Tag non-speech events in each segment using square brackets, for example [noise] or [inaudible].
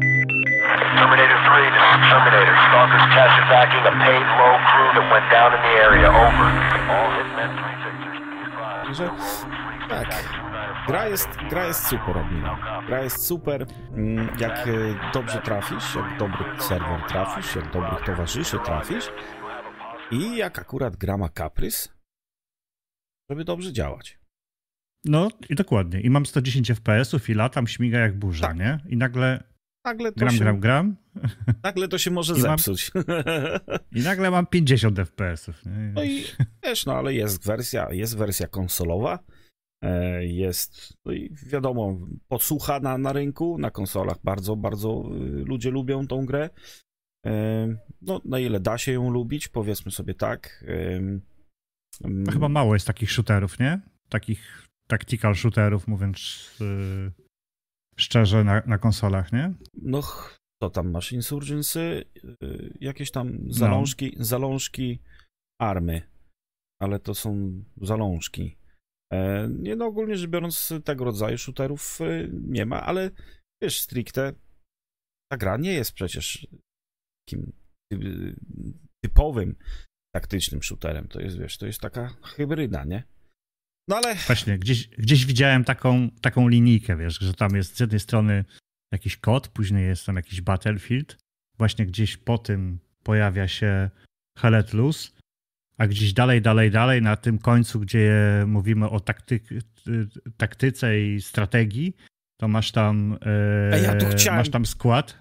Terminator 3, this is Terminator. Stalker's attacking a paid low crew that went down in the area. Over. All hitmen 360. Że tak. Gra jest, gra jest super, Admiral. Gra jest super, mm, jak y, dobrze trafisz, jak dobry serwer trafisz, jak dobrych towarzyszy trafisz i jak akurat gra ma kaprys, żeby dobrze działać. No i dokładnie. I mam 110 FPS-ów i latam, śmiga jak burza, Tak. nie? I nagle Nagle to, gram, się, gram, gram nagle to się może I mam- zepsuć. i nagle mam 50 FPS-ów? No i wiesz, no ale jest wersja, jest wersja konsolowa, e, jest, no i wiadomo, podsłucha na, na rynku, na konsolach bardzo, bardzo y, ludzie lubią tą grę. E, No, na ile da się ją lubić, powiedzmy sobie tak. No Chyba mało jest takich shooterów, nie? Takich tactical shooterów, mówiąc yy, szczerze, na, na konsolach, nie? No, co tam masz? Insurgency, y, jakieś tam zalążki, zalążki army, ale to są zalążki. E, Nie, no ogólnie rzecz biorąc, tego rodzaju shooterów y, nie ma, ale wiesz, stricte ta gra nie jest przecież takim typowym taktycznym shooterem. To jest, wiesz, to jest taka hybryda, nie? No ale Właśnie, gdzieś, gdzieś widziałem taką, taką linijkę, wiesz, że tam jest z jednej strony jakiś kod, później jest tam jakiś battlefield, właśnie gdzieś po tym pojawia się Hellet Loose, a gdzieś dalej, dalej, dalej, na tym końcu, gdzie mówimy o taktyk, taktyce i strategii, to masz tam, e, ja tu chciałem- masz tam skład.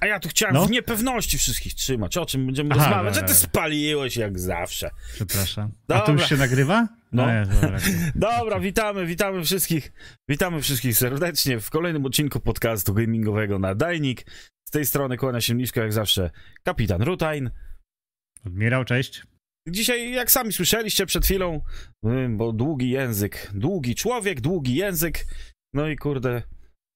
A ja tu chciałem No. w niepewności wszystkich trzymać. O czym będziemy Aha, rozmawiać? Że ty spaliłeś jak zawsze. Przepraszam. A Dobra. to już się nagrywa? No. jest, dobra. [laughs] Dobra, witamy, witamy wszystkich. Witamy wszystkich serdecznie w kolejnym odcinku podcastu gamingowego na Dajnik. Z tej strony kłania się nisko jak zawsze kapitan Rutain. Admirał, cześć. Dzisiaj, jak sami słyszeliście przed chwilą, y, bo długi język, długi człowiek, długi język, no i kurde,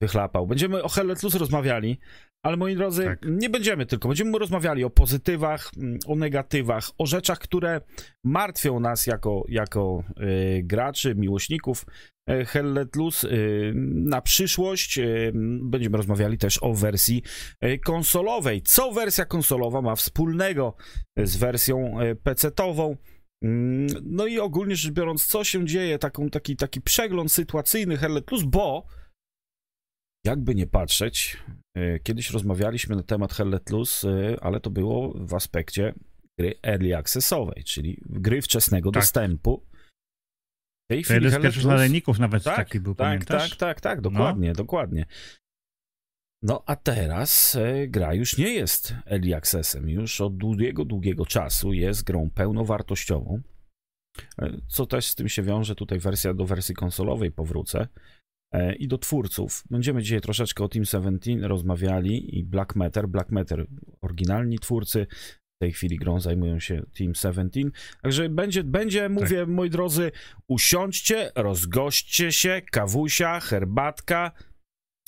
wychlapał. Będziemy o Helletlus rozmawiali, ale moi drodzy, Tak. nie będziemy tylko, będziemy rozmawiali o pozytywach, mm, o negatywach, o rzeczach, które martwią nas jako, jako y, graczy, miłośników y, Helletlus y, na przyszłość. Y, będziemy rozmawiali też o wersji y, konsolowej. Co wersja konsolowa ma wspólnego z wersją e, PC-tową. Mm, No i ogólnie rzecz biorąc, co się dzieje, taką, taki, taki przegląd sytuacyjny Hellet Plus, bo jakby nie patrzeć, e, kiedyś rozmawialiśmy na temat Hellet Plus, e, ale to było w aspekcie gry early accessowej, czyli gry wczesnego Tak. dostępu. W tej z Hellet pierwszych Plus- nawet tak, taki był, tak, pamiętasz? tak, tak, tak, dokładnie, dokładnie. No a teraz e, gra już nie jest early accessem, już od długiego, długiego czasu jest grą pełnowartościową, e, co też z tym się wiąże, tutaj wersja do wersji konsolowej powrócę e, i do twórców. Będziemy dzisiaj troszeczkę o Team 17 rozmawiali i Black Matter, Black Matter oryginalni twórcy, w tej chwili grą zajmują się Team 17. Także będzie, będzie mówię, moi drodzy, usiądźcie, rozgośćcie się, kawusia, herbatka,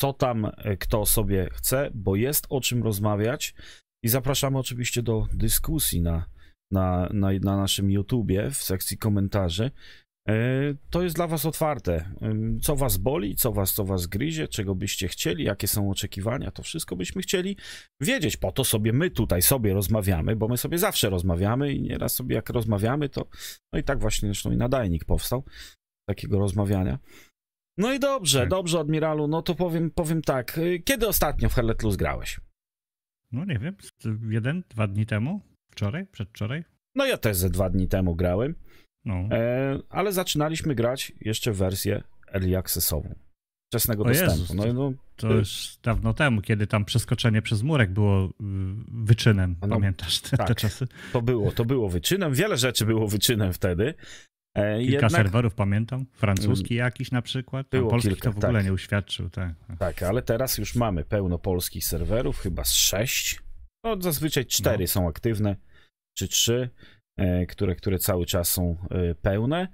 co tam e, kto sobie chce, bo jest o czym rozmawiać i zapraszamy oczywiście do dyskusji na, na, na, na naszym YouTubie w sekcji komentarzy. E, To jest dla was otwarte. Ym, Co was boli, co was, co was gryzie, czego byście chcieli, jakie są oczekiwania, to wszystko byśmy chcieli wiedzieć. Po to sobie my tutaj sobie rozmawiamy, bo my sobie zawsze rozmawiamy i nieraz sobie jak rozmawiamy, to no i tak właśnie zresztą i nadajnik powstał takiego rozmawiania. No i dobrze, Tak. dobrze, admiralu, no to powiem, powiem tak. y, Kiedy ostatnio w Helletlus grałeś? No nie wiem, jeden, dwa dni temu? Wczoraj? Przedwczoraj? No ja też ze dwa dni temu grałem, No. e, ale zaczynaliśmy grać jeszcze w wersję early accessową. Wczesnego O dostępu. Jezus, no, to- no, To już dawno temu, kiedy tam przeskoczenie przez murek było y, wyczynem. No, Pamiętasz te, te tak. czasy? to było, to było wyczynem. Wiele rzeczy było wyczynem wtedy. E, Kilka jednak, serwerów pamiętam. Francuski jakiś na przykład. Tam Było polskich kilka, to w ogóle tak. nie uświadczył. Tak. Tak, ale teraz już mamy pełno polskich serwerów, chyba z sześć. No zazwyczaj cztery No. są aktywne, czy trzy, które, które cały czas są e, pełne.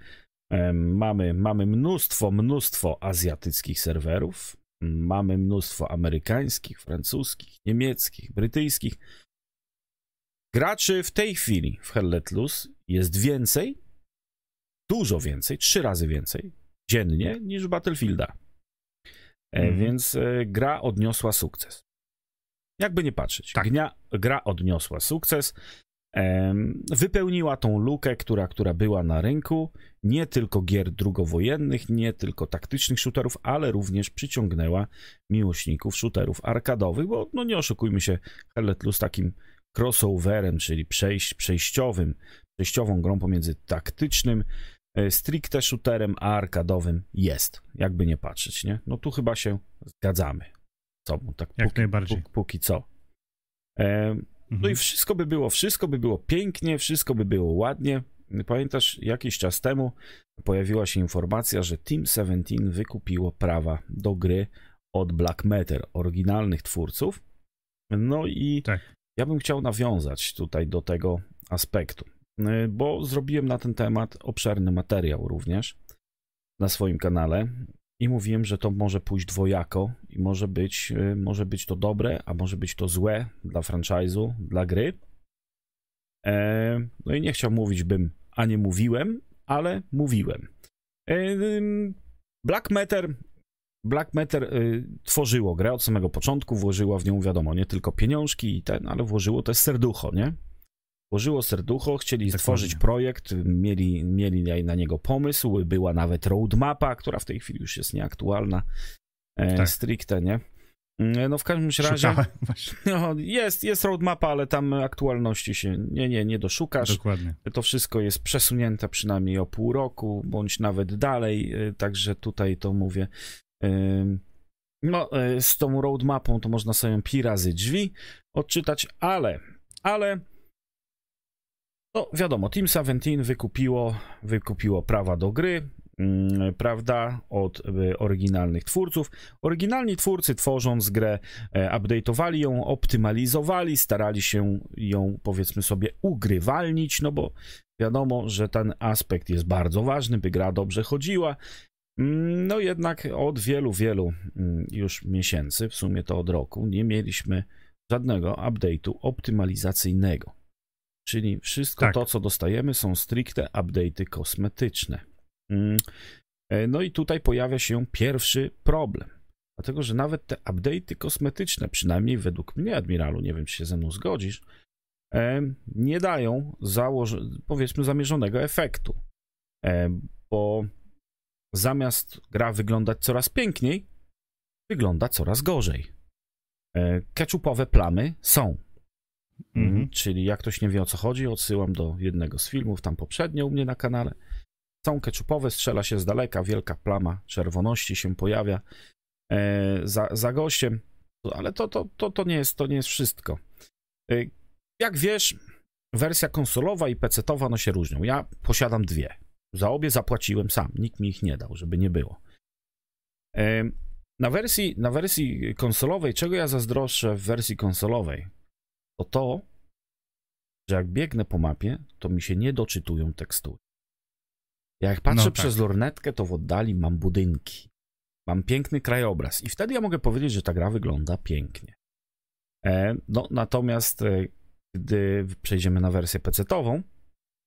E, mamy, mamy mnóstwo, mnóstwo azjatyckich serwerów. Mamy mnóstwo amerykańskich, francuskich, niemieckich, brytyjskich. Graczy w tej chwili w Helletlus jest więcej, dużo więcej, trzy razy więcej dziennie niż w Battlefielda. E, Mhm. Więc e, gra odniosła sukces. Jakby nie patrzeć. Tak. Gnia, gra odniosła sukces. Wypełniła tą lukę, która, która była na rynku, nie tylko gier drugowojennych, nie tylko taktycznych shooterów, ale również przyciągnęła miłośników shooterów arkadowych, bo no nie oszukujmy się, Hellet takim crossoverem, czyli przejść, przejściowym, przejściową grą pomiędzy taktycznym, e, stricte shooterem, a arkadowym jest, jakby nie patrzeć, nie? No tu chyba się zgadzamy. Co, tak Jak póki, najbardziej. póki, póki co. E, no Mhm. i wszystko by było, wszystko by było pięknie, wszystko by było ładnie. Pamiętasz, jakiś czas temu pojawiła się informacja, że Team 17 wykupiło prawa do gry od Black Matter, oryginalnych twórców. No i Tak. ja bym chciał nawiązać tutaj do tego aspektu, y, bo zrobiłem na ten temat obszerny materiał również na swoim kanale i mówiłem, że to może pójść dwojako i może być, y, może być to dobre, a może być to złe dla franchise'u, dla gry. E, No i nie chciał mówić bym, a nie mówiłem, ale mówiłem. E, Black Matter Black Matter y, tworzyło grę od samego początku, włożyło w nią, wiadomo, nie tylko pieniążki i ten, ale włożyło też serducho, nie? Włożyło serducho, chcieli Dokładnie. stworzyć projekt, mieli, mieli na niego pomysł, była nawet roadmapa, która w tej chwili już jest nieaktualna, e, Tak. stricte, nie? Mm, No w każdym razie [laughs] no, jest, jest roadmapa, ale tam aktualności się nie, nie, nie doszukasz Dokładnie. to wszystko jest przesunięte przynajmniej o pół roku, bądź nawet dalej, y, także tutaj to mówię. ym, No, y, z tą roadmapą to można sobie pi razy drzwi odczytać, ale, ale no wiadomo, Team 17 wykupiło, wykupiło prawa do gry, mm, prawda, od y, oryginalnych twórców. Oryginalni twórcy tworząc grę e, update'owali ją, optymalizowali, starali się ją powiedzmy sobie ugrywalnić, no bo wiadomo, że ten aspekt jest bardzo ważny, by gra dobrze chodziła. Mm, No jednak od wielu, wielu mm, już miesięcy, w sumie to od roku, nie mieliśmy żadnego update'u optymalizacyjnego. Czyli wszystko Tak. to, co dostajemy, są stricte update'y kosmetyczne. Mm, e, No i tutaj pojawia się pierwszy problem. Dlatego, że nawet te update'y kosmetyczne, przynajmniej według mnie, admiralu, nie wiem, czy się ze mną zgodzisz, e, nie dają założ- powiedzmy zamierzonego efektu. E, Bo zamiast gra wyglądać coraz piękniej, wygląda coraz gorzej. Ketchupowe plamy są. Mhm. Mm, Czyli jak ktoś nie wie o co chodzi, odsyłam do jednego z filmów tam poprzednio u mnie na kanale. Są ketchupowe, strzela się z daleka, wielka plama czerwoności się pojawia e, za, za gościem, ale to, to, to, to, nie jest, to nie jest wszystko. E, jak wiesz, wersja konsolowa i PC-towa no się różnią. Ja posiadam dwie. Za obie zapłaciłem sam, nikt mi ich nie dał, żeby nie było. E, na wersji, na wersji konsolowej, czego ja zazdroszczę w wersji konsolowej, to to, że jak biegnę po mapie, to mi się nie doczytują tekstury. Jak patrzę No tak. przez lornetkę, to w oddali mam budynki. Mam piękny krajobraz i wtedy ja mogę powiedzieć, że ta gra wygląda pięknie. E, no, natomiast e, gdy przejdziemy na wersję PC-tową,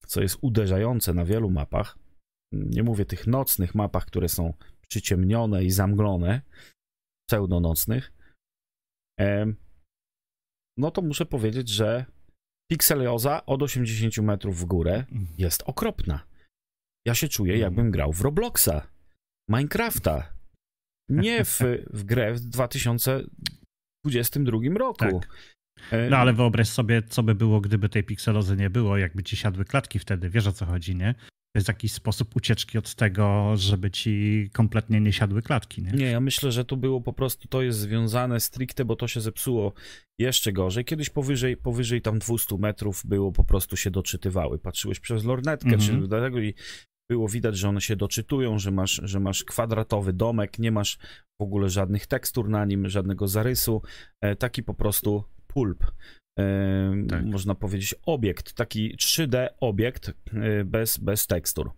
co jest uderzające na wielu mapach, nie mówię tych nocnych mapach, które są przyciemnione i zamglone, pseudonocnych, e, no to muszę powiedzieć, że pikselioza od 80 metrów w górę jest okropna. Ja się czuję, Mhm. jakbym grał w Robloxa, Minecrafta, nie w, w grę w 2022 roku. Tak. No ale wyobraź sobie, co by było, gdyby tej pikselozy nie było, jakby ci siadły klatki wtedy. Wiesz o co chodzi, nie? Jest jakiś sposób ucieczki od tego, żeby ci kompletnie nie siadły klatki, nie? Nie, ja myślę, że to było po prostu, to jest związane stricte, bo to się zepsuło jeszcze gorzej. Kiedyś powyżej, powyżej tam 200 metrów było po prostu się doczytywały. Patrzyłeś przez lornetkę, Mhm. czy do tego i było widać, że one się doczytują, że masz, że masz kwadratowy domek, nie masz w ogóle żadnych tekstur na nim, żadnego zarysu, e, taki po prostu pulp. Tak. Można powiedzieć obiekt, taki 3D obiekt e, bez, bez tekstur.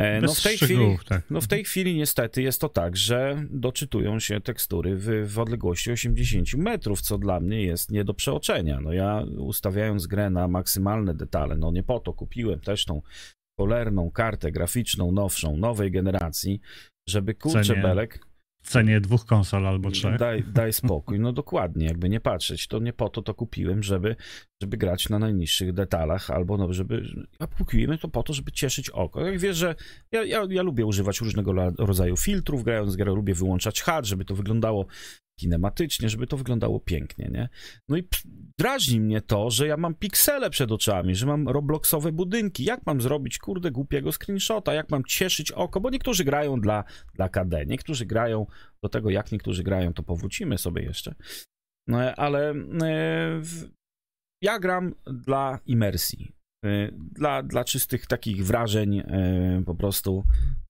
E, Bez no w tej chwili, tak. no w tej chwili niestety jest to tak, że doczytują się tekstury w, w odległości 80 metrów, co dla mnie jest nie do przeoczenia. No ja ustawiając grę na maksymalne detale, no nie po to kupiłem też tą cholerną kartę graficzną nowszą, nowej generacji, żeby kurczę belek, cenie dwóch konsol albo trzech. Daj, daj spokój, no dokładnie, jakby nie patrzeć, to nie po to to kupiłem, żeby, żeby grać na najniższych detalach, albo no, żeby, kupiłem to po to, żeby cieszyć oko. Jak wiesz, że ja, ja, ja lubię używać różnego rodzaju filtrów, grając grę, lubię wyłączać HUD, żeby to wyglądało kinematycznie, żeby to wyglądało pięknie, nie? No i drażni mnie to, że ja mam piksele przed oczami, że mam robloxowe budynki. Jak mam zrobić, kurde, głupiego screenshota? Jak mam cieszyć oko? Bo niektórzy grają dla, dla KD, niektórzy grają do tego, jak niektórzy grają, to powrócimy sobie jeszcze. No, ale e, ja gram dla imersji. E, dla, dla czystych takich wrażeń, e, po prostu,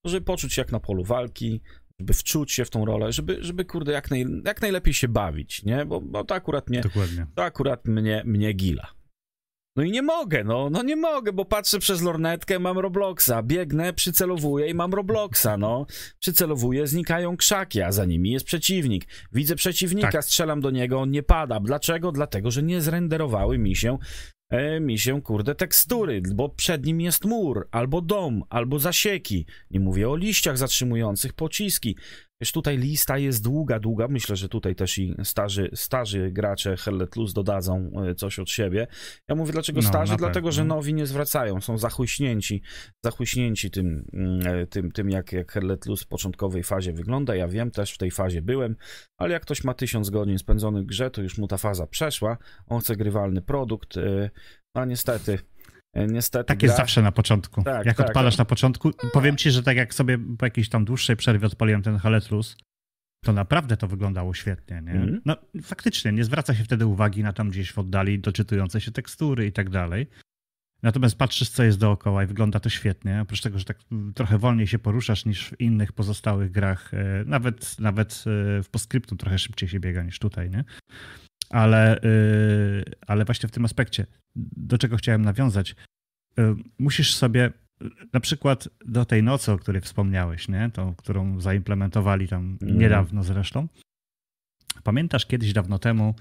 żeby poczuć się jak na polu walki, żeby wczuć się w tą rolę, żeby, żeby kurde, jak, naj, jak najlepiej się bawić, nie? Bo, bo to akurat mnie, Dokładnie. to akurat mnie, mnie gila. No i nie mogę, no, no nie mogę, bo patrzę przez lornetkę, mam Robloxa, biegnę, przycelowuję i mam Robloxa, no. Przycelowuję, znikają krzaki, a za nimi jest przeciwnik. Widzę przeciwnika, tak. strzelam do niego, on nie pada. Dlaczego? Dlatego, że nie zrenderowały mi się e, mi się, kurde, tekstury, bo przed nim jest mur, albo dom, albo zasieki. Nie mówię o liściach zatrzymujących pociski. Wiesz, tutaj lista jest długa, długa. Myślę, że tutaj też i starzy, starzy gracze Hellet Plus dodadzą e, coś od siebie. Ja mówię, dlaczego no, starzy? Dlatego, że nowi nie zwracają, są zachuśnięci, zachuśnięci tym, mm, e, tym, tym jak, jak Hellet Plus w początkowej fazie wygląda. Ja wiem, też w tej fazie byłem, ale jak ktoś ma tysiąc godzin spędzonych w grze, to już mu ta faza przeszła. On chce grywalny produkt, e, a niestety niestety. Tak jest zawsze na początku. Tak, jak tak, odpalasz tak. na początku, powiem ci, że tak jak sobie po jakiejś tam dłuższej przerwie odpaliłem ten Haletlus, to naprawdę to wyglądało świetnie, nie? Mm. No faktycznie, nie zwraca się wtedy uwagi na tam gdzieś w oddali doczytujące się tekstury i tak dalej. Natomiast patrzysz, co jest dookoła i wygląda to świetnie. Oprócz tego, że tak trochę wolniej się poruszasz niż w innych pozostałych grach, e, nawet, nawet e, w postscriptum trochę szybciej się biega niż tutaj, nie? Ale, ale właśnie w tym aspekcie do czego chciałem nawiązać. Y, musisz sobie na przykład do tej nocy, o której wspomniałeś, nie? Tą, którą zaimplementowali tam mm. niedawno zresztą. Pamiętasz kiedyś dawno temu,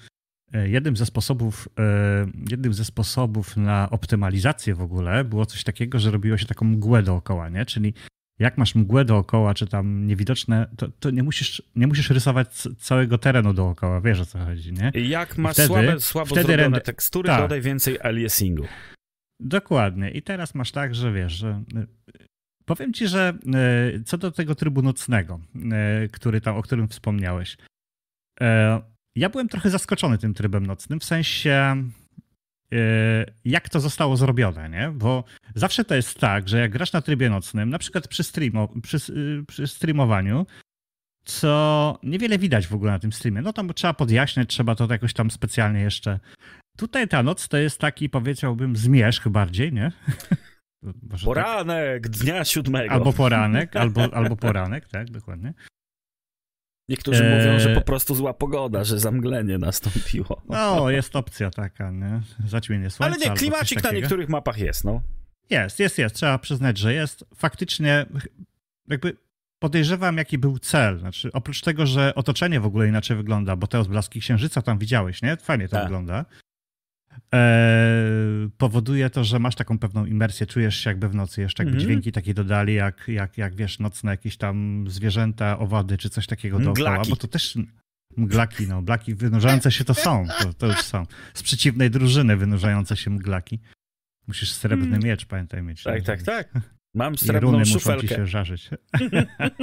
y, jednym ze sposobów, y, jednym ze sposobów na optymalizację w ogóle było coś takiego, że robiło się taką mgłę dookoła, nie? Czyli jak masz mgłę dookoła, czy tam niewidoczne, to, to nie, musisz, nie musisz rysować całego terenu dookoła, wiesz o co chodzi, nie? Jak masz wtedy, słabe, słabo wtedy zrobione tekstury, tak. dodaj więcej aliasingu. Dokładnie. I teraz masz tak, że wiesz, że y, powiem ci, że y, co do tego trybu nocnego, y, który tam, o którym wspomniałeś, ja byłem trochę zaskoczony tym trybem nocnym, w sensie jak to zostało zrobione, nie? Bo zawsze to jest tak, że jak grasz na trybie nocnym, na przykład przy, streamo, przy, y, przy streamowaniu, co niewiele widać w ogóle na tym streamie. No tam trzeba podjaśniać, trzeba to jakoś tam specjalnie jeszcze. Tutaj ta noc to jest taki, powiedziałbym, zmierzch bardziej, nie? [laughs] Może poranek tak? dnia siódmego. Albo poranek, albo, albo poranek, tak, dokładnie. Niektórzy eee... mówią, że po prostu zła pogoda, że zamglenie nastąpiło. No, jest opcja taka, nie? Zaćmienie słońca. Ale nie, klimacik na niektórych mapach jest, no. Jest, jest, jest. Trzeba przyznać, że jest. Faktycznie jakby podejrzewam, jaki był cel. Znaczy, oprócz tego, że otoczenie w ogóle inaczej wygląda, bo te odblaski księżyca tam widziałeś, nie? Fajnie to tak. wygląda powoduje to, że masz taką pewną imersję, czujesz się jakby w nocy, jeszcze jakby mm dźwięki takie dodali, jak, jak, jak wiesz, nocne jakieś tam zwierzęta, owady czy coś takiego dookoła, Mglaki. bo to też mglaki, no, mglaki wynurzające się to są, to, to już są. Z przeciwnej drużyny wynurzające się mglaki. Musisz srebrny mm. miecz, pamiętaj mieć. Tak, tak, tak. [laughs] Mam srebrną I runy szufelkę. muszą ci się żarzyć.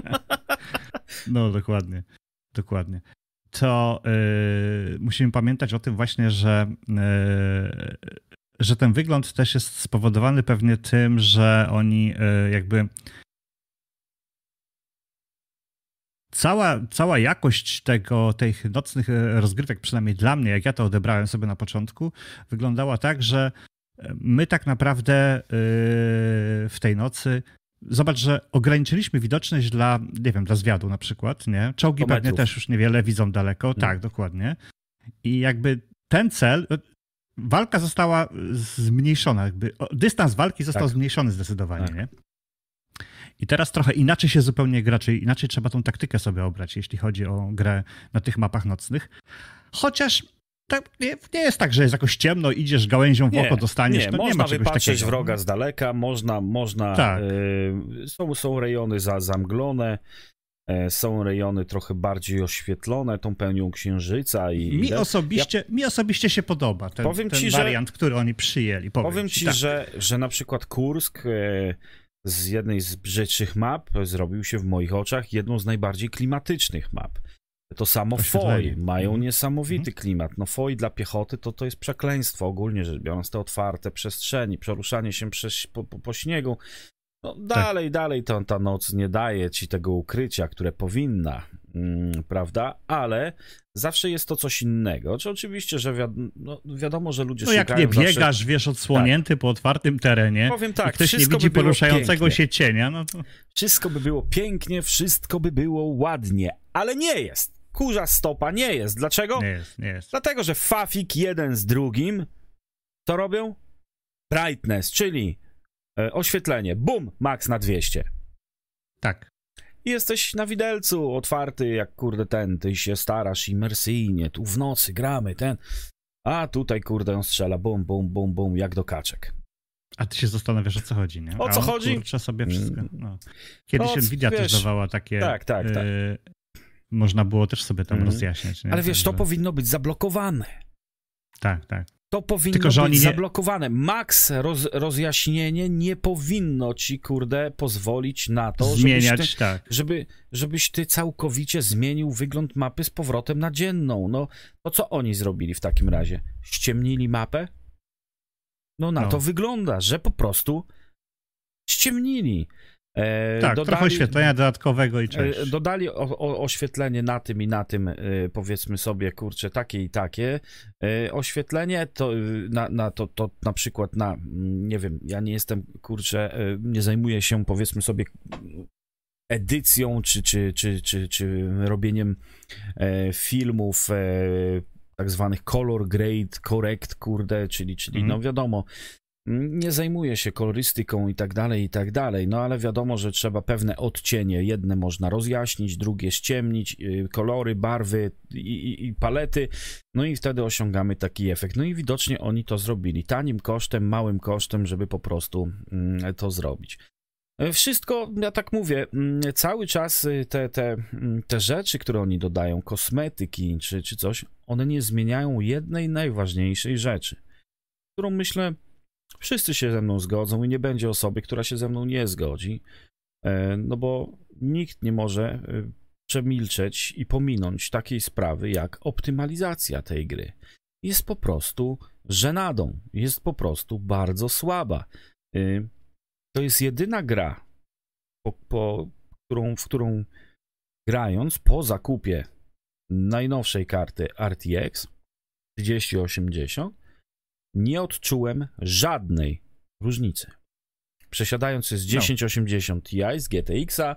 [laughs] no, dokładnie. Dokładnie to yy, musimy pamiętać o tym właśnie, że, yy, że ten wygląd też jest spowodowany pewnie tym, że oni yy, jakby cała, cała jakość tego, tych nocnych rozgrywek, przynajmniej dla mnie, jak ja to odebrałem sobie na początku, wyglądała tak, że my tak naprawdę w tej nocy Zobacz, że ograniczyliśmy widoczność dla, nie wiem, dla zwiadu na przykład, nie? Czołgi pewnie też już niewiele widzą daleko. Hmm. Tak, dokładnie. I jakby ten cel, walka została zmniejszona, jakby dystans walki został tak. zmniejszony zdecydowanie, tak. nie? I teraz trochę inaczej się zupełnie gra, czyli inaczej trzeba tą taktykę sobie obrać, jeśli chodzi o grę na tych mapach nocnych. Chociaż tak, nie, nie, jest tak, że jest jakoś ciemno, idziesz gałęzią w nie, oko, dostaniesz. Nie, to można nie ma wypatrzeć takiego. wroga z daleka, można, można tak. y, są, są rejony za, zamglone. E, są rejony trochę bardziej oświetlone tą pełnią księżyca i... Mi osobiście, mi osobiście się podoba ten, Powiem ten ci, że- wariant, który oni przyjęli. Powiem, Powiem ci, tak. że, że na przykład Kursk e, z jednej z brzydszych map zrobił się w moich oczach jedną z najbardziej klimatycznych map. To samo. FOI mają Mhm. niesamowity klimat. No FOI dla piechoty to, to jest przekleństwo ogólnie rzecz biorąc, te otwarte przestrzeni, przeruszanie się przez, po, po, po śniegu. No Tak. dalej, dalej to, ta noc nie daje ci tego ukrycia, które powinna, mm, prawda? Ale zawsze jest to coś innego. Czy oczywiście, że wiad- no, wiadomo, że ludzie No jak szukają nie zawsze... biegasz, wiesz, odsłonięty po otwartym terenie Powiem tak, ktoś nie widzi by poruszającego pięknie. się cienia, no to Wszystko by było pięknie, wszystko by było ładnie, ale nie jest. Kurza stopa nie jest. Dlaczego? nie jest, nie jest. Dlatego, że Fafik jeden z drugim co robią? Brightness, czyli e, oświetlenie. Bum, max na 200. Tak. I jesteś na widelcu, otwarty jak kurde ten, ty się starasz imersyjnie, tu w nocy gramy, ten. A tutaj kurde on strzela, bum, bum, bum, bum, jak do kaczek. A ty się zastanawiasz, o co chodzi, nie? O co on, chodzi? Kurczę sobie wszystko. Mm. No. Kiedyś No, Nvidia też wiesz, dawała takie... tak, tak, tak. y, można było też sobie tam Mhm. rozjaśniać. Nie? Ale wiesz, to powinno być zablokowane. Tak, tak. To powinno Tylko, że być oni nie- zablokowane. Max roz, rozjaśnienie nie powinno ci, kurde, pozwolić na to, żebyś Zmieniać, ty, tak. żeby, żebyś ty całkowicie zmienił wygląd mapy z powrotem na dzienną. No, to co oni zrobili w takim razie? Ściemnili mapę? No na No. to wygląda, że po prostu ściemnili. E, Tak, trochę oświetlenia dodatkowego i. E, Dodali o, o, oświetlenie na tym i na tym, e, powiedzmy sobie, kurczę, takie i takie. Oświetlenie to na, na, to, to na przykład na, mm, nie wiem, ja nie jestem, kurczę, nie zajmuję się, powiedzmy sobie, edycją czy, czy, czy, czy, czy robieniem filmów tak zwanych color grade correct, kurde, czyli, czyli Mhm. no wiadomo, mm, nie zajmuję się kolorystyką i tak dalej, i tak dalej, no ale wiadomo, że trzeba pewne odcienie, jedne można rozjaśnić, drugie ściemnić, y, kolory, barwy i, i, i palety, no i wtedy osiągamy taki efekt. No i widocznie oni to zrobili tanim kosztem, małym kosztem, żeby po prostu mm, to zrobić. E, Wszystko, ja tak mówię, mm, cały czas y, te, te, mm, te rzeczy, które oni dodają, kosmetyki czy, czy coś, one nie zmieniają jednej najważniejszej rzeczy, którą myślę, wszyscy się ze mną zgodzą i nie będzie osoby, która się ze mną nie zgodzi, e, no bo nikt nie może y, przemilczeć i pominąć takiej sprawy jak optymalizacja tej gry. Jest po prostu żenadą, jest po prostu bardzo słaba. Y, To jest jedyna gra, po, po, którą, w którą grając po zakupie najnowszej karty RTX 3080 nie odczułem żadnej różnicy. Przesiadając się z No. 1080 Ti z GTX-a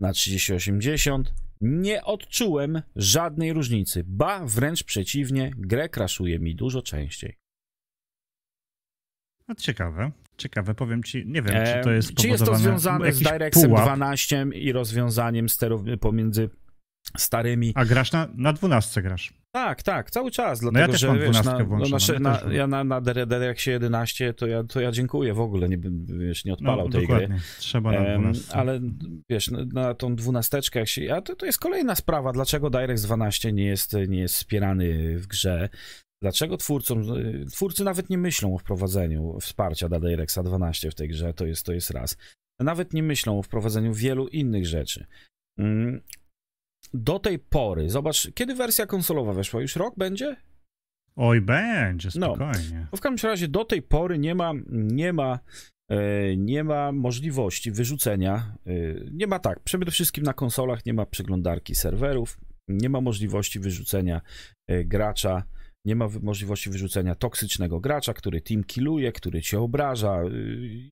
na 3080 nie odczułem żadnej różnicy. Ba, wręcz przeciwnie, grę kraszuje mi dużo częściej. No, ciekawe, ciekawe, powiem ci, nie wiem, czy to jest czy jest to związane z pułap, 12 i rozwiązaniem sterow- pomiędzy starymi A grasz na, na 12 grasz. Tak, tak, cały czas, ja dlatego też że mam wiesz, 12 na, no, włączoną, nasze, ja na, ja na, na DirectXie 11 to ja, to ja dziękuję w ogóle, nie, wiesz, nie odpalał no, tej gry. dokładnie. Trzeba na Em, 12. ale wiesz, na, na tą dwunasteczkę, jak się. A to, to jest kolejna sprawa, dlaczego DirectX 12 nie jest, nie jest wspierany w grze. Dlaczego twórcom, twórcy nawet nie myślą o wprowadzeniu wsparcia dla DirectXa 12 w tej grze, to jest, to jest raz. Nawet nie myślą o wprowadzeniu wielu innych rzeczy. Do tej pory, zobacz, kiedy wersja konsolowa weszła? Już rok będzie? Oj, będzie, no. spokojnie. No w każdym razie do tej pory nie ma, nie ma, e, nie ma możliwości wyrzucenia. e, Nie ma tak, przede wszystkim na konsolach nie ma przeglądarki serwerów, nie ma możliwości wyrzucenia e, gracza, nie ma możliwości wyrzucenia toksycznego gracza, który team killuje, który cię obraża e,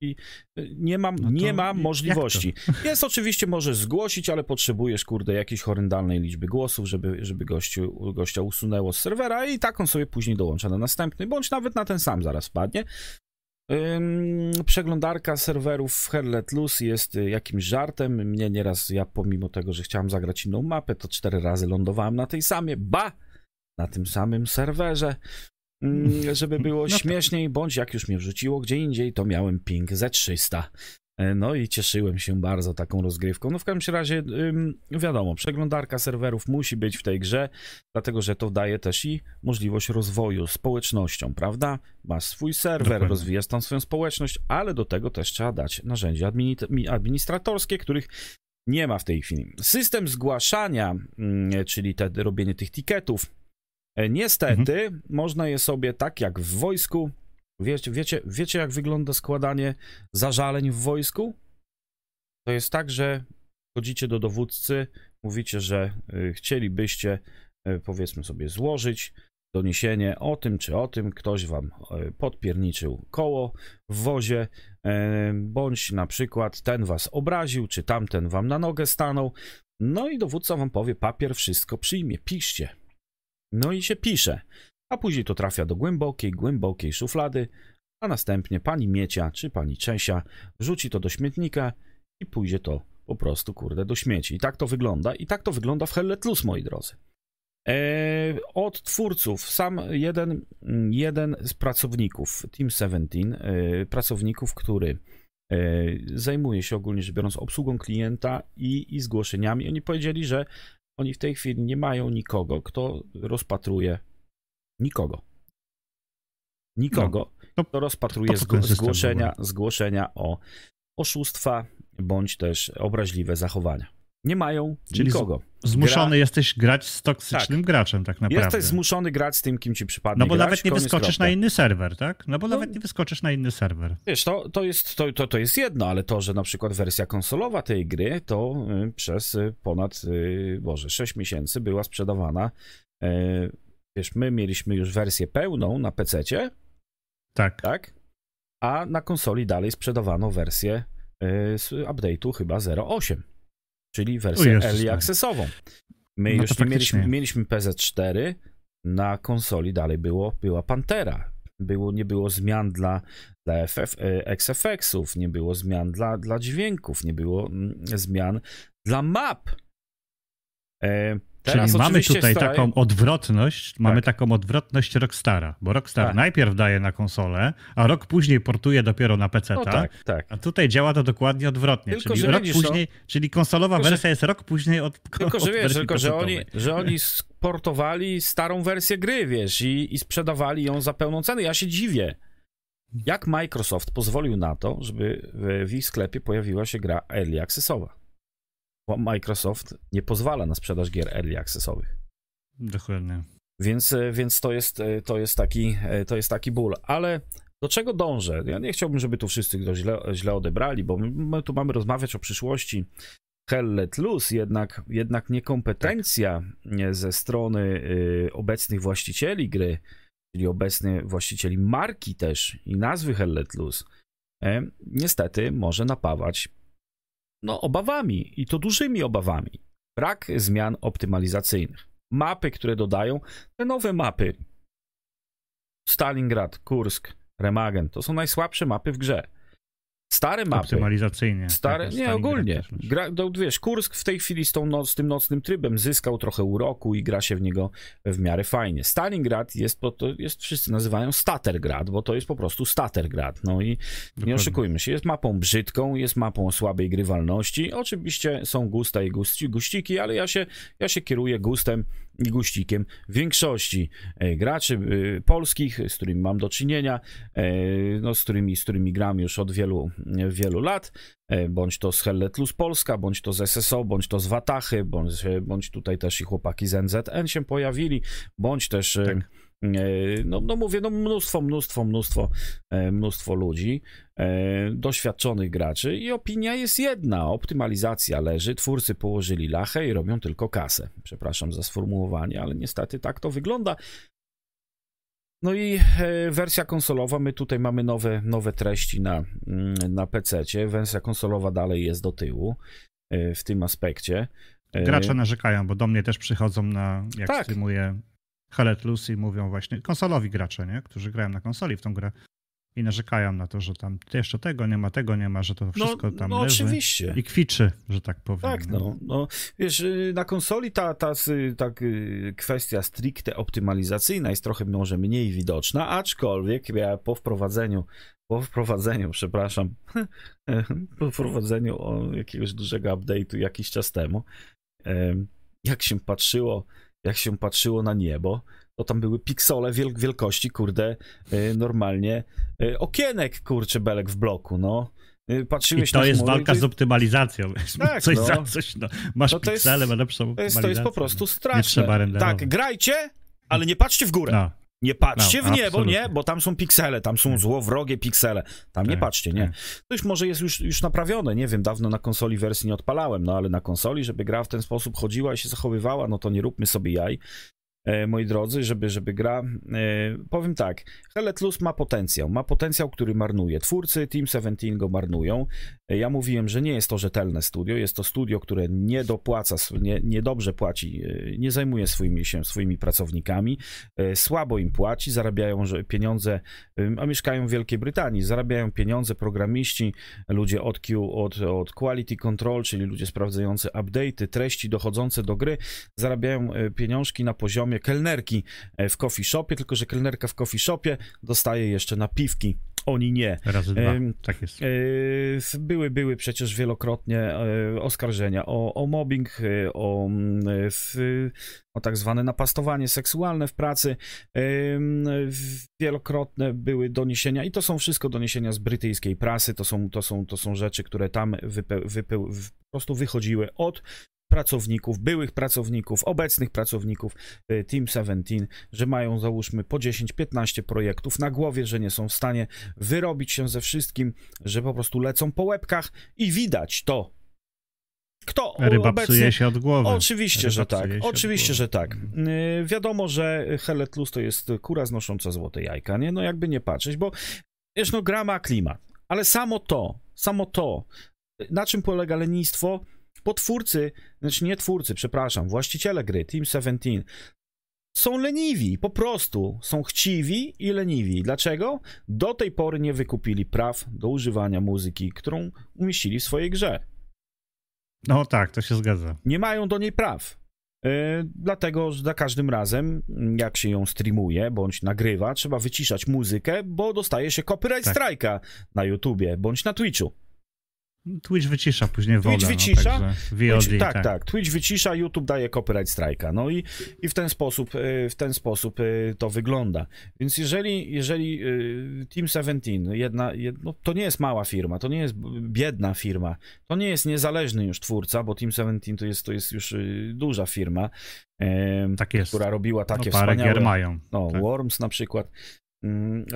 i e, nie ma, No nie ma możliwości. Jest oczywiście, możesz zgłosić, ale potrzebujesz, kurde, jakiejś horrendalnej liczby głosów, żeby, żeby gościu, gościa usunęło z serwera i tak on sobie później dołącza na następny, bądź nawet na ten sam zaraz wpadnie. Ym, przeglądarka serwerów w Hell Let Loose jest y, jakimś żartem. Mnie nieraz, ja pomimo tego, że chciałem zagrać inną mapę, to cztery razy lądowałem na tej samej, ba! Na tym samym serwerze. Ym, żeby było No śmieszniej, bądź jak już mnie wrzuciło gdzie indziej, to miałem ping Z300. E, no i cieszyłem się bardzo taką rozgrywką. No w każdym razie, wiadomo, przeglądarka serwerów musi być w tej grze, dlatego że to daje też i możliwość rozwoju społecznością, prawda? Masz swój serwer, Dokładnie. rozwijasz tam swoją społeczność, ale do tego też trzeba dać narzędzia admini- administratorskie, których nie ma w tej chwili. System zgłaszania, mm, czyli te, robienie tych tiketów, e, niestety można je sobie tak jak w wojsku. Wiecie, wiecie, wiecie, jak wygląda składanie zażaleń w wojsku? To jest tak, że chodzicie do dowódcy, mówicie, że y, chcielibyście, y, powiedzmy sobie, złożyć doniesienie o tym czy o tym, ktoś wam y, podpierniczył koło w wozie, y, bądź na przykład ten was obraził, czy tamten wam na nogę stanął. No i dowódca wam powie, papier wszystko przyjmie, piszcie. No i się pisze, a później to trafia do głębokiej, głębokiej szuflady, a następnie pani Miecia czy pani Czesia wrzuci to do śmietnika i pójdzie to po prostu, kurde, do śmieci. I tak to wygląda. I tak to wygląda w Hellet Plus, moi drodzy. Eee, od twórców, sam jeden, jeden z pracowników Team 17, e, pracowników, który e, zajmuje się ogólnie rzecz biorąc obsługą klienta i, i zgłoszeniami, oni powiedzieli, że oni w tej chwili nie mają nikogo, kto rozpatruje nikogo. Nikogo, No, kto rozpatruje zgłoszenia, ogóle? zgłoszenia o oszustwa bądź też obraźliwe zachowania. Nie mają Czyli nikogo. Zmuszony Gra- jesteś grać z toksycznym graczem, tak naprawdę. Jesteś zmuszony grać z tym, kim ci przypadnie no bo grać, nawet nie wyskoczysz na inny serwer, tak? No bo No. nawet nie wyskoczysz na inny serwer. Wiesz, to, to, jest, to, to, to jest jedno, ale to, że na przykład wersja konsolowa tej gry to y, przez y, ponad, y, Boże, 6 miesięcy była sprzedawana. y, Wiesz, my mieliśmy już wersję pełną na PC-cie, Tak. tak? A na konsoli dalej sprzedawano wersję y, z update'u chyba 0.8, czyli wersję O Jezus early Maria. accessową. My No już nie mieliśmy, mieliśmy PZ4, na konsoli dalej było, była Pantera. Było, nie było zmian dla, dla FF, e, XFX-ów, nie było zmian dla, dla dźwięków, nie było mm, zmian dla map. E, teraz Czyli mamy tutaj starają- taką odwrotność, mamy Tak. taką odwrotność Rockstara, bo Rockstar Tak. najpierw daje na konsolę, a rok później portuje dopiero na PC, No tak, tak. a tutaj działa to dokładnie odwrotnie, Tylko, czyli że rok widzisz, no. później, czyli konsolowa Tylko, że- wersja jest rok później od Tylko, że od wiesz, tylko, że oni, że oni sportowali starą wersję gry, wiesz, i, i sprzedawali ją za pełną cenę. Ja się dziwię. Jak Microsoft pozwolił na to, żeby w, w ich sklepie pojawiła się gra Early Accessowa? Microsoft nie pozwala na sprzedaż gier Early Accessowych. Dokładnie. Więc, e, więc to, jest, e, to, jest taki, e, to jest taki ból. Ale do czego dążę? Ja nie chciałbym, żeby tu wszyscy to źle, źle odebrali, bo my- tu mamy rozmawiać o przyszłości Hell Let Loose, jednak, jednak niekompetencja e, ze strony e, obecnych właścicieli gry, czyli obecnych właścicieli marki też i nazwy Hell Let Loose, e, niestety może napawać no, obawami i to dużymi obawami. Brak zmian optymalizacyjnych. Mapy, które dodają, te nowe mapy. Stalingrad, Kursk, Remagen to są najsłabsze mapy w grze. Stare mapy. Optymalizacyjnie. Stare, Tak, nie, ogólnie. Gra, no, wiesz, Kursk w tej chwili z, tą noc, z tym nocnym trybem zyskał trochę uroku i gra się w niego w miarę fajnie. Stalingrad jest, po, to jest wszyscy nazywają Statergrad, bo to jest po prostu Statergrad. No i nie Dokładnie. oszukujmy się, jest mapą brzydką, jest mapą słabej grywalności. Oczywiście są gusta i guści, guściki, ale ja się, ja się kieruję gustem i guścikiem większości e, graczy e, polskich, z którymi mam do czynienia, e, no, z, którymi, z którymi gram już od wielu, wielu lat, bądź to z Hellet Luz Polska, bądź to z SSO, bądź to z Watachy, bądź, bądź tutaj też i chłopaki z NZN się pojawili, bądź też... Tak. E, No, no mówię, no mnóstwo, mnóstwo, mnóstwo, e, mnóstwo ludzi, e, doświadczonych graczy i opinia jest jedna. Optymalizacja leży, twórcy położyli lachę i robią tylko kasę. Przepraszam za sformułowanie, ale niestety tak to wygląda. No i wersja konsolowa, my tutaj mamy nowe, nowe treści na, mm, na PC-cie. Wersja konsolowa dalej jest do tyłu w tym aspekcie. Gracze narzekają, bo do mnie też przychodzą na, jak Tak. streamuję Hellet Loose i mówią właśnie, konsolowi gracze, nie? którzy grają na konsoli w tą grę i narzekają na to, że tam jeszcze tego nie ma, tego nie ma, że to wszystko tam no leży oczywiście. i kwiczy, że tak powiem. Tak, no, no. Wiesz, y, na konsoli ta, ta, tak, y, kwestia stricte optymalizacyjna jest trochę może mniej widoczna, aczkolwiek ja po wprowadzeniu po wprowadzeniu, przepraszam, [laughs] po wprowadzeniu jakiegoś dużego update'u jakiś czas temu, jak się patrzyło, jak się patrzyło na niebo, to tam były piksole wiel wielkości, kurde, y, normalnie y, okienek, kurczę, belek w bloku, no. Y, patrzyłeś I to jest chmury, walka ty... z optymalizacją. Tak, [laughs] coś no. za coś, no. Masz No jest- piksele, ma lepszą To optymalizację. jest, to jest po prostu Nie straszne. trzeba renderować. Tak, grajcie, ale nie patrzcie w górę. No, Nie patrzcie No, w niebo, absolutnie. nie, bo tam są piksele, tam są złowrogie piksele. Tam nie Tak, patrzcie, nie. tak. To już może jest już, już naprawione, nie wiem, dawno na konsoli wersji nie odpalałem, no ale na konsoli, żeby gra w ten sposób chodziła i się zachowywała, no to nie róbmy sobie jaj. E, moi drodzy, żeby, żeby gra. E, powiem tak, Hellet Luz ma potencjał. Ma potencjał, który marnuje. Twórcy Team 17 go marnują. E, ja mówiłem, że nie jest to rzetelne studio. Jest to studio, które nie dopłaca, nie, niedobrze płaci, nie zajmuje swoimi, się swoimi pracownikami. Słabo im płaci, zarabiają pieniądze, a mieszkają w Wielkiej Brytanii. Zarabiają pieniądze programiści, ludzie od Q, od, od Quality Control, czyli ludzie sprawdzający update'y, treści dochodzące do gry, zarabiają pieniążki na poziomie kelnerki e, w coffee shopie, tylko że kelnerka w coffee shopie dostaje jeszcze napiwki. Oni nie. razy dwa. Tak jest. E, Były, były przecież wielokrotnie e, oskarżenia o, o mobbing, o, mm, o tak zwane napastowanie seksualne w pracy. Wielokrotne były doniesienia i to są wszystko doniesienia z brytyjskiej prasy. To są, to są, to są rzeczy, które tam wype, wype, w- po prostu wychodziły od pracowników, byłych pracowników, obecnych pracowników e, Team 17, że mają załóżmy po 10-15 projektów na głowie, że nie są w stanie wyrobić się ze wszystkim, że po prostu lecą po łebkach i widać to. Kto Ryba psuje się od głowy. Oczywiście, Ryba że tak. Oczywiście, że tak. Yy, wiadomo, że Hellet Luz to jest kura znosząca złote jajka, nie? No jakby nie patrzeć, bo wiesz, no gra ma klimat, ale samo to, samo to, na czym polega lenistwo, bo twórcy, znaczy nie twórcy, przepraszam, właściciele gry, Team 17, są leniwi, po prostu są chciwi i leniwi. Dlaczego? Do tej pory nie wykupili praw do używania muzyki, którą umieścili w swojej grze No tak, to się zgadza. nie mają do niej praw. Yy, dlatego, że za każdym razem, jak się ją streamuje bądź nagrywa, trzeba wyciszać muzykę, bo dostaje się copyright Tak. strike'a na YouTubie bądź na Twitchu. Twitch wycisza później Twitch wodę. wycisza? No, VOD, Twitch, tak, tak. tak, Twitch wycisza, YouTube daje copyright strike'a. No i, i w ten sposób, yy, w ten sposób yy, to wygląda. Więc jeżeli, jeżeli yy, Team 17, jedna, jed, no, to nie jest mała firma, to nie jest biedna firma, to nie jest niezależny już twórca, bo Team 17 to jest, to jest już duża firma. Tak która robiła takie no, parę wspaniałe... gier mają. No, tak. Worms na przykład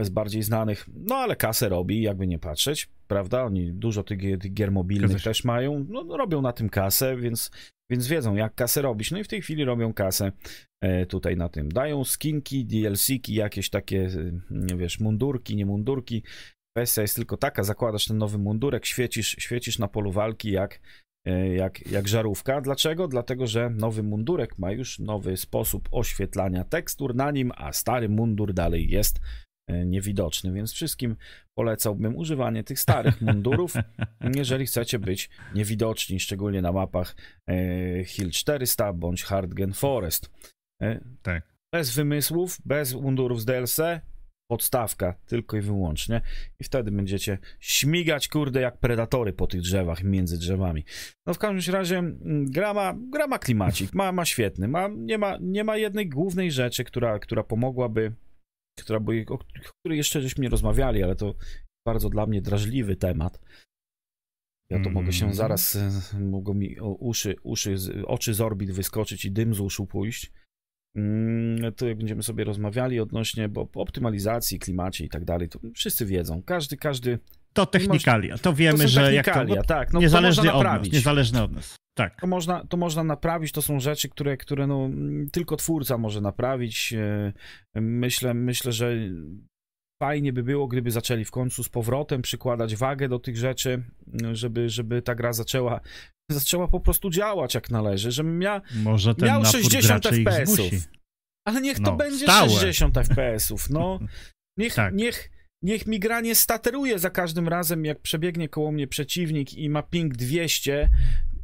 z bardziej znanych, no ale kasę robi, jakby nie patrzeć, prawda? Oni dużo tych, gier- tych gier mobilnych też mają, no, robią na tym kasę, więc, więc wiedzą jak kasę robić. No i w tej chwili robią kasę e, tutaj na tym. Dają skinki, DLC-ki, jakieś takie, nie wiesz, mundurki, nie mundurki. Kwestia jest tylko taka, zakładasz ten nowy mundurek, świecisz, świecisz na polu walki jak, jak, jak żarówka. Dlaczego? Dlatego, że nowy mundurek ma już nowy sposób oświetlania tekstur na nim, a stary mundur dalej jest e, niewidoczny, więc wszystkim polecałbym używanie tych starych [laughs] mundurów, jeżeli chcecie być niewidoczni, szczególnie na mapach e, Hill 400 bądź Hardgen Forest. E, Tak. Bez wymysłów, bez mundurów z DLC, podstawka tylko i wyłącznie i wtedy będziecie śmigać, kurde, jak predatory po tych drzewach, między drzewami. No w każdym razie mm, gra ma, gra ma klimacik, ma, ma świetny, ma, nie, ma, nie ma jednej głównej rzeczy, która, która pomogłaby, która by, o której jeszcze żeśmy nie rozmawiali, ale to bardzo dla mnie drażliwy temat. Ja to Mm. mogę się zaraz, e, mogą mi uszy, uszy, oczy z orbit wyskoczyć i dym z uszu pójść. Mm, To jak będziemy sobie rozmawiali odnośnie bo optymalizacji, klimacie i tak dalej, to wszyscy wiedzą. Każdy, każdy. To technikalia. To wiemy, to że jak to, technikalia, tak. No, to niezależnie można od nas. Niezależnie od nas. Tak. To można, to można naprawić, to są rzeczy, które, które no, tylko twórca może naprawić. E, Myślę, myślę, że fajnie by było, gdyby zaczęli w końcu z powrotem przykładać wagę do tych rzeczy, żeby, żeby ta gra zaczęła, zaczęła po prostu działać jak należy, żebym ja Może ten miał napór 60 graczy ich FPS-ów. Ale niech to No, będzie stałe. 60 FPS-ów, no. [laughs] Niech, Tak. niech, niech mi gra nie stateruje za każdym razem, jak przebiegnie koło mnie przeciwnik i ma ping 200.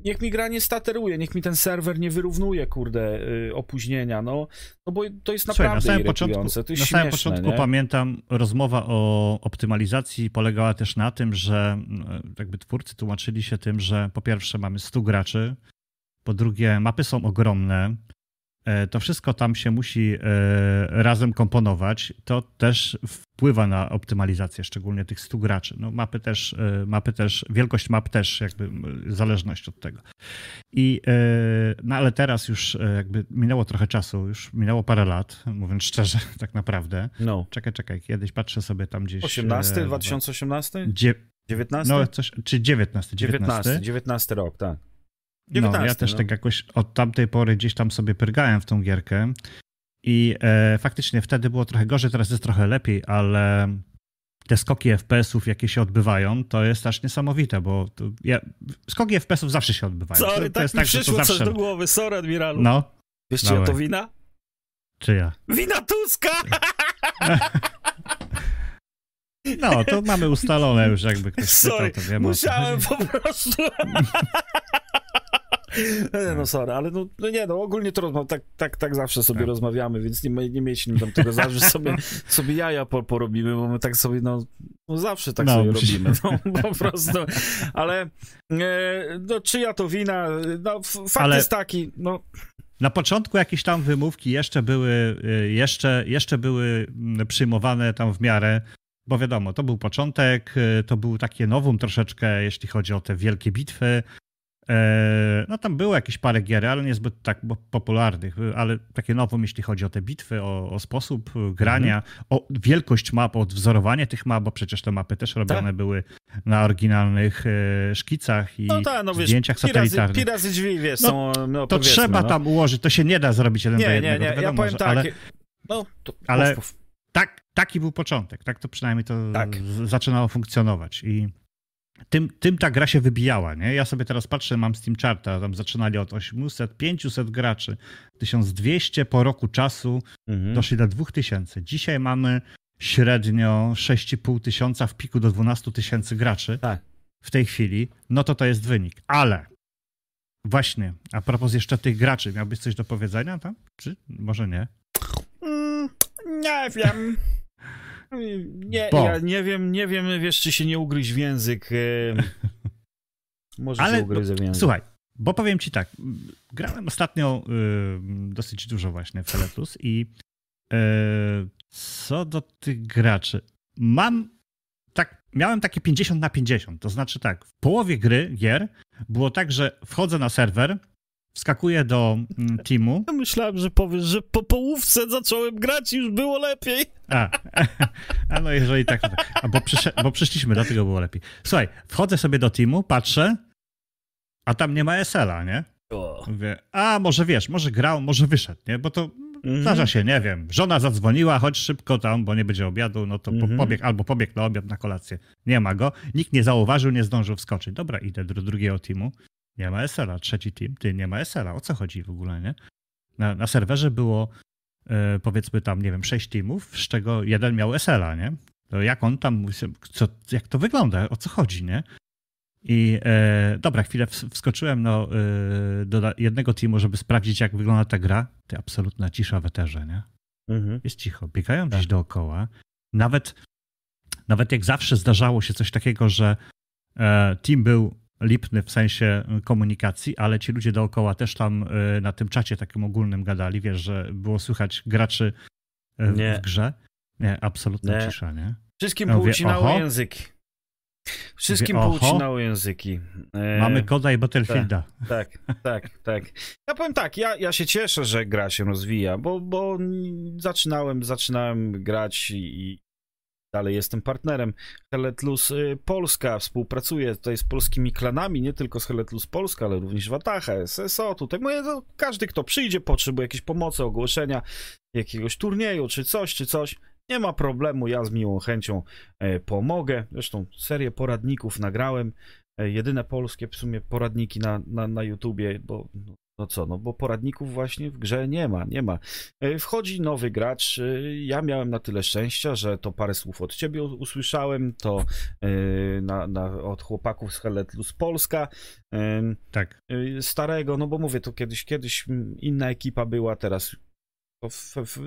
niech mi gra nie stateruje, niech mi ten serwer nie wyrównuje, kurde, y, opóźnienia, no, no bo to jest Słuchaj, naprawdę na samym początku, na samym śmieszne, początku nie? pamiętam, rozmowa o optymalizacji polegała też na tym, że mm, jakby twórcy tłumaczyli się tym, że po pierwsze mamy 100 graczy, po drugie mapy są ogromne, to wszystko tam się musi e, razem komponować, to też wpływa na optymalizację, szczególnie tych 100 graczy. No mapy też, e, mapy też, wielkość map też jakby zależność od tego. I, e, no ale teraz już e, jakby minęło trochę czasu, już minęło parę lat, mówiąc szczerze, [laughs] tak naprawdę. No. Czekaj, czekaj, kiedyś patrzę sobie tam gdzieś. 18, e, 2018? Dzie, 19? no, coś, czy 19, 19. 19, 19 rok, tak. No, 19, ja też no. tak jakoś od tamtej pory gdzieś tam sobie pyrgałem w tą gierkę i e, faktycznie wtedy było trochę gorzej, teraz jest trochę lepiej, ale te skoki FPS-ów, jakie się odbywają, to jest aż niesamowite, bo ja, skoki FPS-ów zawsze się odbywają. Sorry, to, to tak jest mi tak, przyszło coś zawsze... do głowy, sorry admiralu. No, Wiesz czyja to wina? czy ja? Wina Tuska! [laughs] No, to mamy ustalone już, jakby ktoś Sorry, pytał, to co musiałem po prostu... Nie, no sorry, ale no, no nie, no ogólnie to rozma- tak, tak, tak zawsze sobie Tak. rozmawiamy, więc nie, nie miejcie tam tego za, że sobie, [laughs] sobie jaja po, porobimy, bo my tak sobie, no, no zawsze tak No, sobie robimy, no po prostu, ale e, no czyja to wina, no fakt Ale- jest taki, no. Na początku jakieś tam wymówki jeszcze były, y, jeszcze, jeszcze były mm, przyjmowane tam w miarę, bo wiadomo, to był początek, y, to był takie nowum troszeczkę, jeśli chodzi o te wielkie bitwy. E, No tam było jakieś parę gier, ale niezbyt tak popularnych, y, ale takie nowum, jeśli chodzi o te bitwy, o, o sposób y, grania, o wielkość map, o odwzorowanie tych map, bo przecież te mapy też robione były na oryginalnych e, szkicach i no tak, no wiesz, zdjęciach satelitarnych. pi razy drzwi, wiesz, No, są, no To trzeba no. tam ułożyć, to się nie da zrobić jeden do Nie, jednego. nie, nie, ja powiem że- tak, Ale no, to, ale- tak, taki był początek, tak to przynajmniej to Tak. zaczynało funkcjonować i tym, tym ta gra się wybijała, nie? Ja sobie teraz patrzę, mam Steam Charta, tam zaczynali od 800, 500 graczy, 1200 po roku czasu Mhm. doszli do 2000. Dzisiaj mamy średnio 6,5 tysiąca w piku do 12 tysięcy graczy Tak. w tej chwili, no to to jest wynik. Ale właśnie, a propos jeszcze tych graczy, miałbyś coś do powiedzenia tam? Czy może nie? Mm, nie wiem. Nie, Bo- ja nie wiem, nie wiem, wiesz, czy się nie ugryźć w język. em. [laughs] Może Ale, się ugryzę w język. Słuchaj, bo powiem ci tak, grałem ostatnio y, dosyć dużo właśnie w Teletus i y, co do tych graczy, mam tak, miałem takie 50 na 50, to znaczy tak, w połowie gry, gier, było tak, że wchodzę na serwer, wskakuję do mm, teamu, Ja myślałem, że powiesz, że po połówce zacząłem grać i już było lepiej. A, [laughs] a no jeżeli tak, to tak. A bo, przysze, bo przyszliśmy, dlatego było lepiej. Słuchaj, wchodzę sobie do teamu, patrzę, a tam nie ma SL-a, nie? Mówię, a może wiesz, może grał, może wyszedł, nie? Bo to Mhm. zdarza się, nie wiem. Żona zadzwoniła, chodź szybko tam, bo nie będzie obiadu, no to po, Mhm. pobieg, albo pobiegł na obiad, na kolację. Nie ma go. Nikt nie zauważył, nie zdążył wskoczyć. Dobra, idę do drugiego teamu. Nie ma SL-a. Trzeci team, ty, nie ma SL-a. O co chodzi w ogóle, nie? Na, na serwerze było e, powiedzmy tam, nie wiem, sześć teamów, z czego jeden miał SL-a, nie? To jak on tam, co, jak to wygląda, o co chodzi, nie? I e, dobra, chwilę ws- wskoczyłem no, e, do jednego teamu, żeby sprawdzić, jak wygląda ta gra. To absolutna cisza w eterze, nie? Mhm. Jest cicho, biegają gdzieś Tak. dookoła. Nawet, nawet jak zawsze zdarzało się coś takiego, że e, team był lipny w sensie komunikacji, ale ci ludzie dookoła też tam e, na tym czacie takim ogólnym gadali, wiesz, że było słychać graczy e, w, Nie. w grze. Nie, absolutna Nie. cisza, nie? Wszystkim Ja oho. języki. Wszystkim poucinały języki. E, Mamy koda i Battlefielda. Tak, tak, tak. Ja powiem tak, ja, ja się cieszę, że gra się rozwija, bo, bo zaczynałem, zaczynałem grać i dalej jestem partnerem. Heletlus y, Polska współpracuje tutaj z polskimi klanami, nie tylko z Heletlus Polska, ale również Wataha, SSO. Tutaj mówię, to każdy, kto przyjdzie, potrzebuje jakiejś pomocy, ogłoszenia, jakiegoś turnieju, czy coś, czy coś. Nie ma problemu, ja z miłą chęcią e, pomogę. Zresztą serię poradników nagrałem. E, Jedyne polskie w sumie poradniki na, na, na YouTubie, bo no, co, no bo poradników właśnie w grze nie ma, nie ma. E, Wchodzi nowy gracz, e, ja miałem na tyle szczęścia, że to parę słów od ciebie usłyszałem, to e, na, na, od chłopaków z Helletlus Polska, Tak. starego, no bo mówię, to kiedyś, kiedyś inna ekipa była, teraz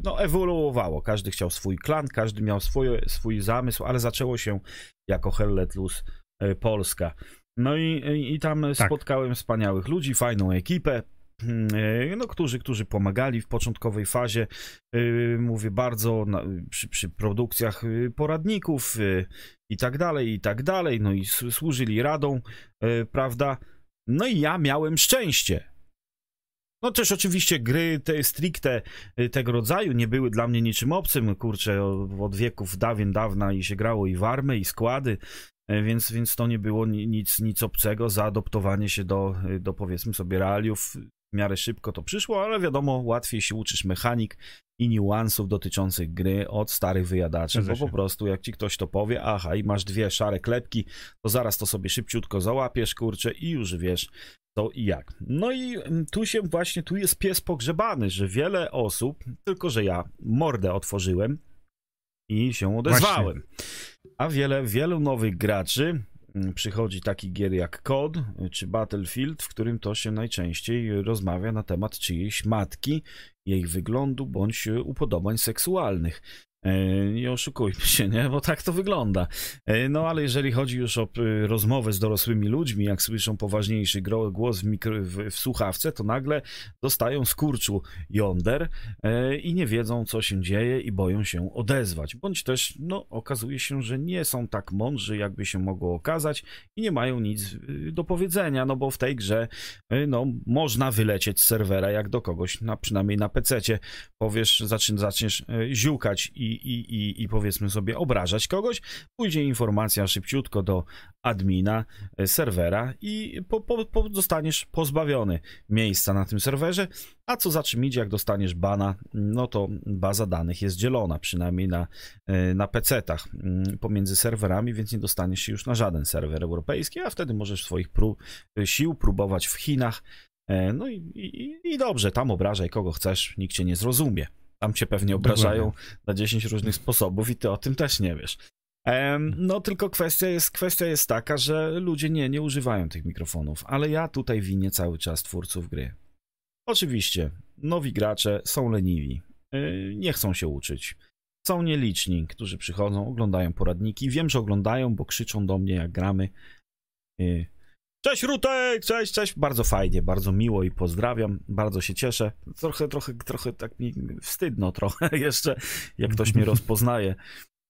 no, ewoluowało. Każdy chciał swój klan, każdy miał swój, swój zamysł, ale zaczęło się jako Helletlus Polska. No i, i tam Tak. spotkałem wspaniałych ludzi, fajną ekipę, no, którzy, którzy pomagali w początkowej fazie, e, mówię bardzo, na, przy, przy produkcjach e, poradników e, i tak dalej, i tak dalej, no i służyli radą, e, prawda? No i ja miałem szczęście. No też oczywiście gry te stricte tego rodzaju nie były dla mnie niczym obcym, kurczę, od, wieków dawien dawna i się grało i w army, i składy, więc, więc to nie było ni- nic, nic obcego, zaadoptowanie się do, do powiedzmy sobie realiów w miarę szybko to przyszło, ale wiadomo, łatwiej się uczysz mechanik i niuansów dotyczących gry od starych wyjadaczy, bo po prostu jak ci ktoś to powie, aha, i masz dwie szare klepki, to zaraz to sobie szybciutko załapiesz, kurczę, i już wiesz, to i jak. No i mm, tu się właśnie, tu jest pies pogrzebany, że wiele osób, tylko że ja mordę otworzyłem i się odezwałem. A wiele, wielu nowych graczy przychodzi taki gier jak COD czy Battlefield, w którym to się najczęściej rozmawia na temat czyjejś matki, jej wyglądu bądź upodobań seksualnych. E, Nie oszukujmy się, nie? Bo tak to wygląda. E, No ale jeżeli chodzi już o y, rozmowę z dorosłymi ludźmi, jak słyszą poważniejszy głos w, mikro, w, w słuchawce, to nagle dostają skurczu jąder e, i nie wiedzą, co się dzieje i boją się odezwać. Bądź też, no, okazuje się, że nie są tak mądrzy, jakby się mogło okazać i nie mają nic do powiedzenia, no bo w tej grze, no, można wylecieć z serwera, jak do kogoś, na, przynajmniej na pececie, powiesz, zaczniesz e, ziukać i, i, i, i powiedzmy sobie obrażać kogoś, pójdzie informacja szybciutko do admina e, serwera i po, po, po zostaniesz pozbawiony miejsca na tym serwerze, a co za czym idzie, jak dostaniesz bana, no to baza danych jest dzielona, przynajmniej na, e, na PC-tach mm, pomiędzy serwerami, więc nie dostaniesz się już na żaden serwer europejski, a wtedy możesz swoich pró- sił próbować w Chinach, E, No i, i, i dobrze, tam obrażaj kogo chcesz, nikt cię nie zrozumie. Tam cię pewnie obrażają na 10 różnych sposobów i ty o tym też nie wiesz. No tylko kwestia jest, kwestia jest taka, że ludzie nie, nie używają tych mikrofonów, ale ja tutaj winię cały czas twórców gry. Oczywiście, nowi gracze są leniwi, y, nie chcą się uczyć. Są nieliczni, którzy przychodzą, oglądają poradniki. Wiem, że oglądają, bo krzyczą do mnie, jak gramy. Cześć Rutek, cześć, cześć. Bardzo fajnie, bardzo miło i pozdrawiam. Bardzo się cieszę. Trochę, trochę, trochę tak mi wstydno trochę [laughs] jeszcze, jak ktoś mnie rozpoznaje.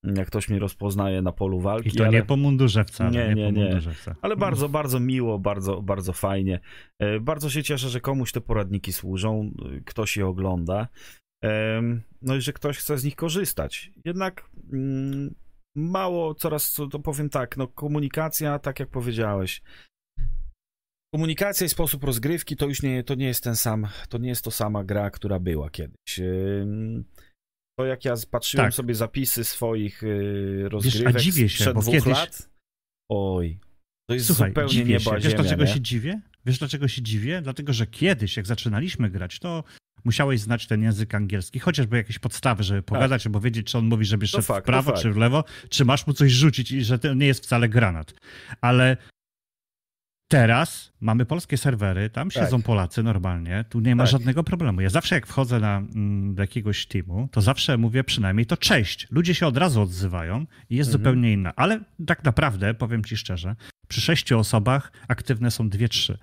Jak ktoś mnie rozpoznaje na polu walki. I to ale... nie po mundurze wcale. Nie, Nie, nie. Ale bardzo, bardzo miło, bardzo, bardzo fajnie. E, Bardzo się cieszę, że komuś te poradniki służą, e, ktoś je ogląda. Em, No i że ktoś chce z nich korzystać. Jednak mm, mało, coraz, co- to powiem tak, no komunikacja, tak jak powiedziałeś, komunikacja i sposób rozgrywki to już nie, to nie jest ten sam, to nie jest to sama gra, która była kiedyś. To jak ja patrzyłem Tak. sobie zapisy swoich e, rozgrywek dziwię się, sprzed bo dwóch kiedyś- ej, oj, to jest Słuchaj, zupełnie dziwię nieba się. Wiesz, dlaczego nie? się dziwię? Wiesz, dlaczego się dziwię? Dlatego, że kiedyś, jak zaczynaliśmy grać, to musiałeś znać ten język angielski, chociażby jakieś podstawy, żeby pogadać, albo wiedzieć, czy on mówi, żeby szedł fakt, w prawo, czy w lewo, czy masz mu coś rzucić i że to nie jest wcale granat. Ale teraz mamy polskie serwery, tam Tak. siedzą Polacy normalnie, tu nie ma Tak. żadnego problemu. Ja zawsze jak wchodzę na, mm, do jakiegoś teamu, to zawsze mówię przynajmniej to cześć. Ludzie się od razu odzywają i jest Mhm. zupełnie inna. Ale tak naprawdę, powiem ci szczerze, przy sześciu osobach aktywne są dwie, trzy.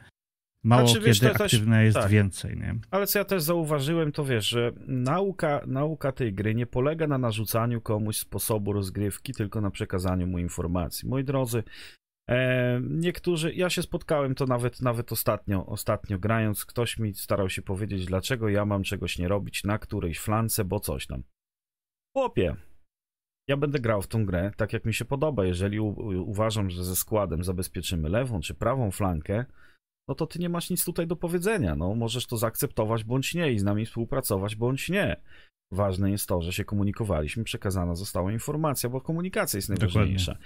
Mało Znaczy, wiesz, kiedy też- aktywne jest tak. więcej, nie? Ale co ja też zauważyłem, to wiesz, że nauka, nauka tej gry nie polega na narzucaniu komuś sposobu rozgrywki, tylko na przekazaniu mu informacji. Moi drodzy, niektórzy, ja się spotkałem to nawet, nawet ostatnio, ostatnio grając, ktoś mi starał się powiedzieć, dlaczego ja mam czegoś nie robić na którejś flance, bo coś tam. Chłopie, ja będę grał w tą grę tak, jak mi się podoba. Jeżeli u, u, uważam, że ze składem zabezpieczymy lewą czy prawą flankę, no to ty nie masz nic tutaj do powiedzenia. No, możesz to zaakceptować bądź nie i z nami współpracować bądź nie. Ważne jest to, że się komunikowaliśmy, przekazana została informacja, bo komunikacja jest Dokładnie. najważniejsza.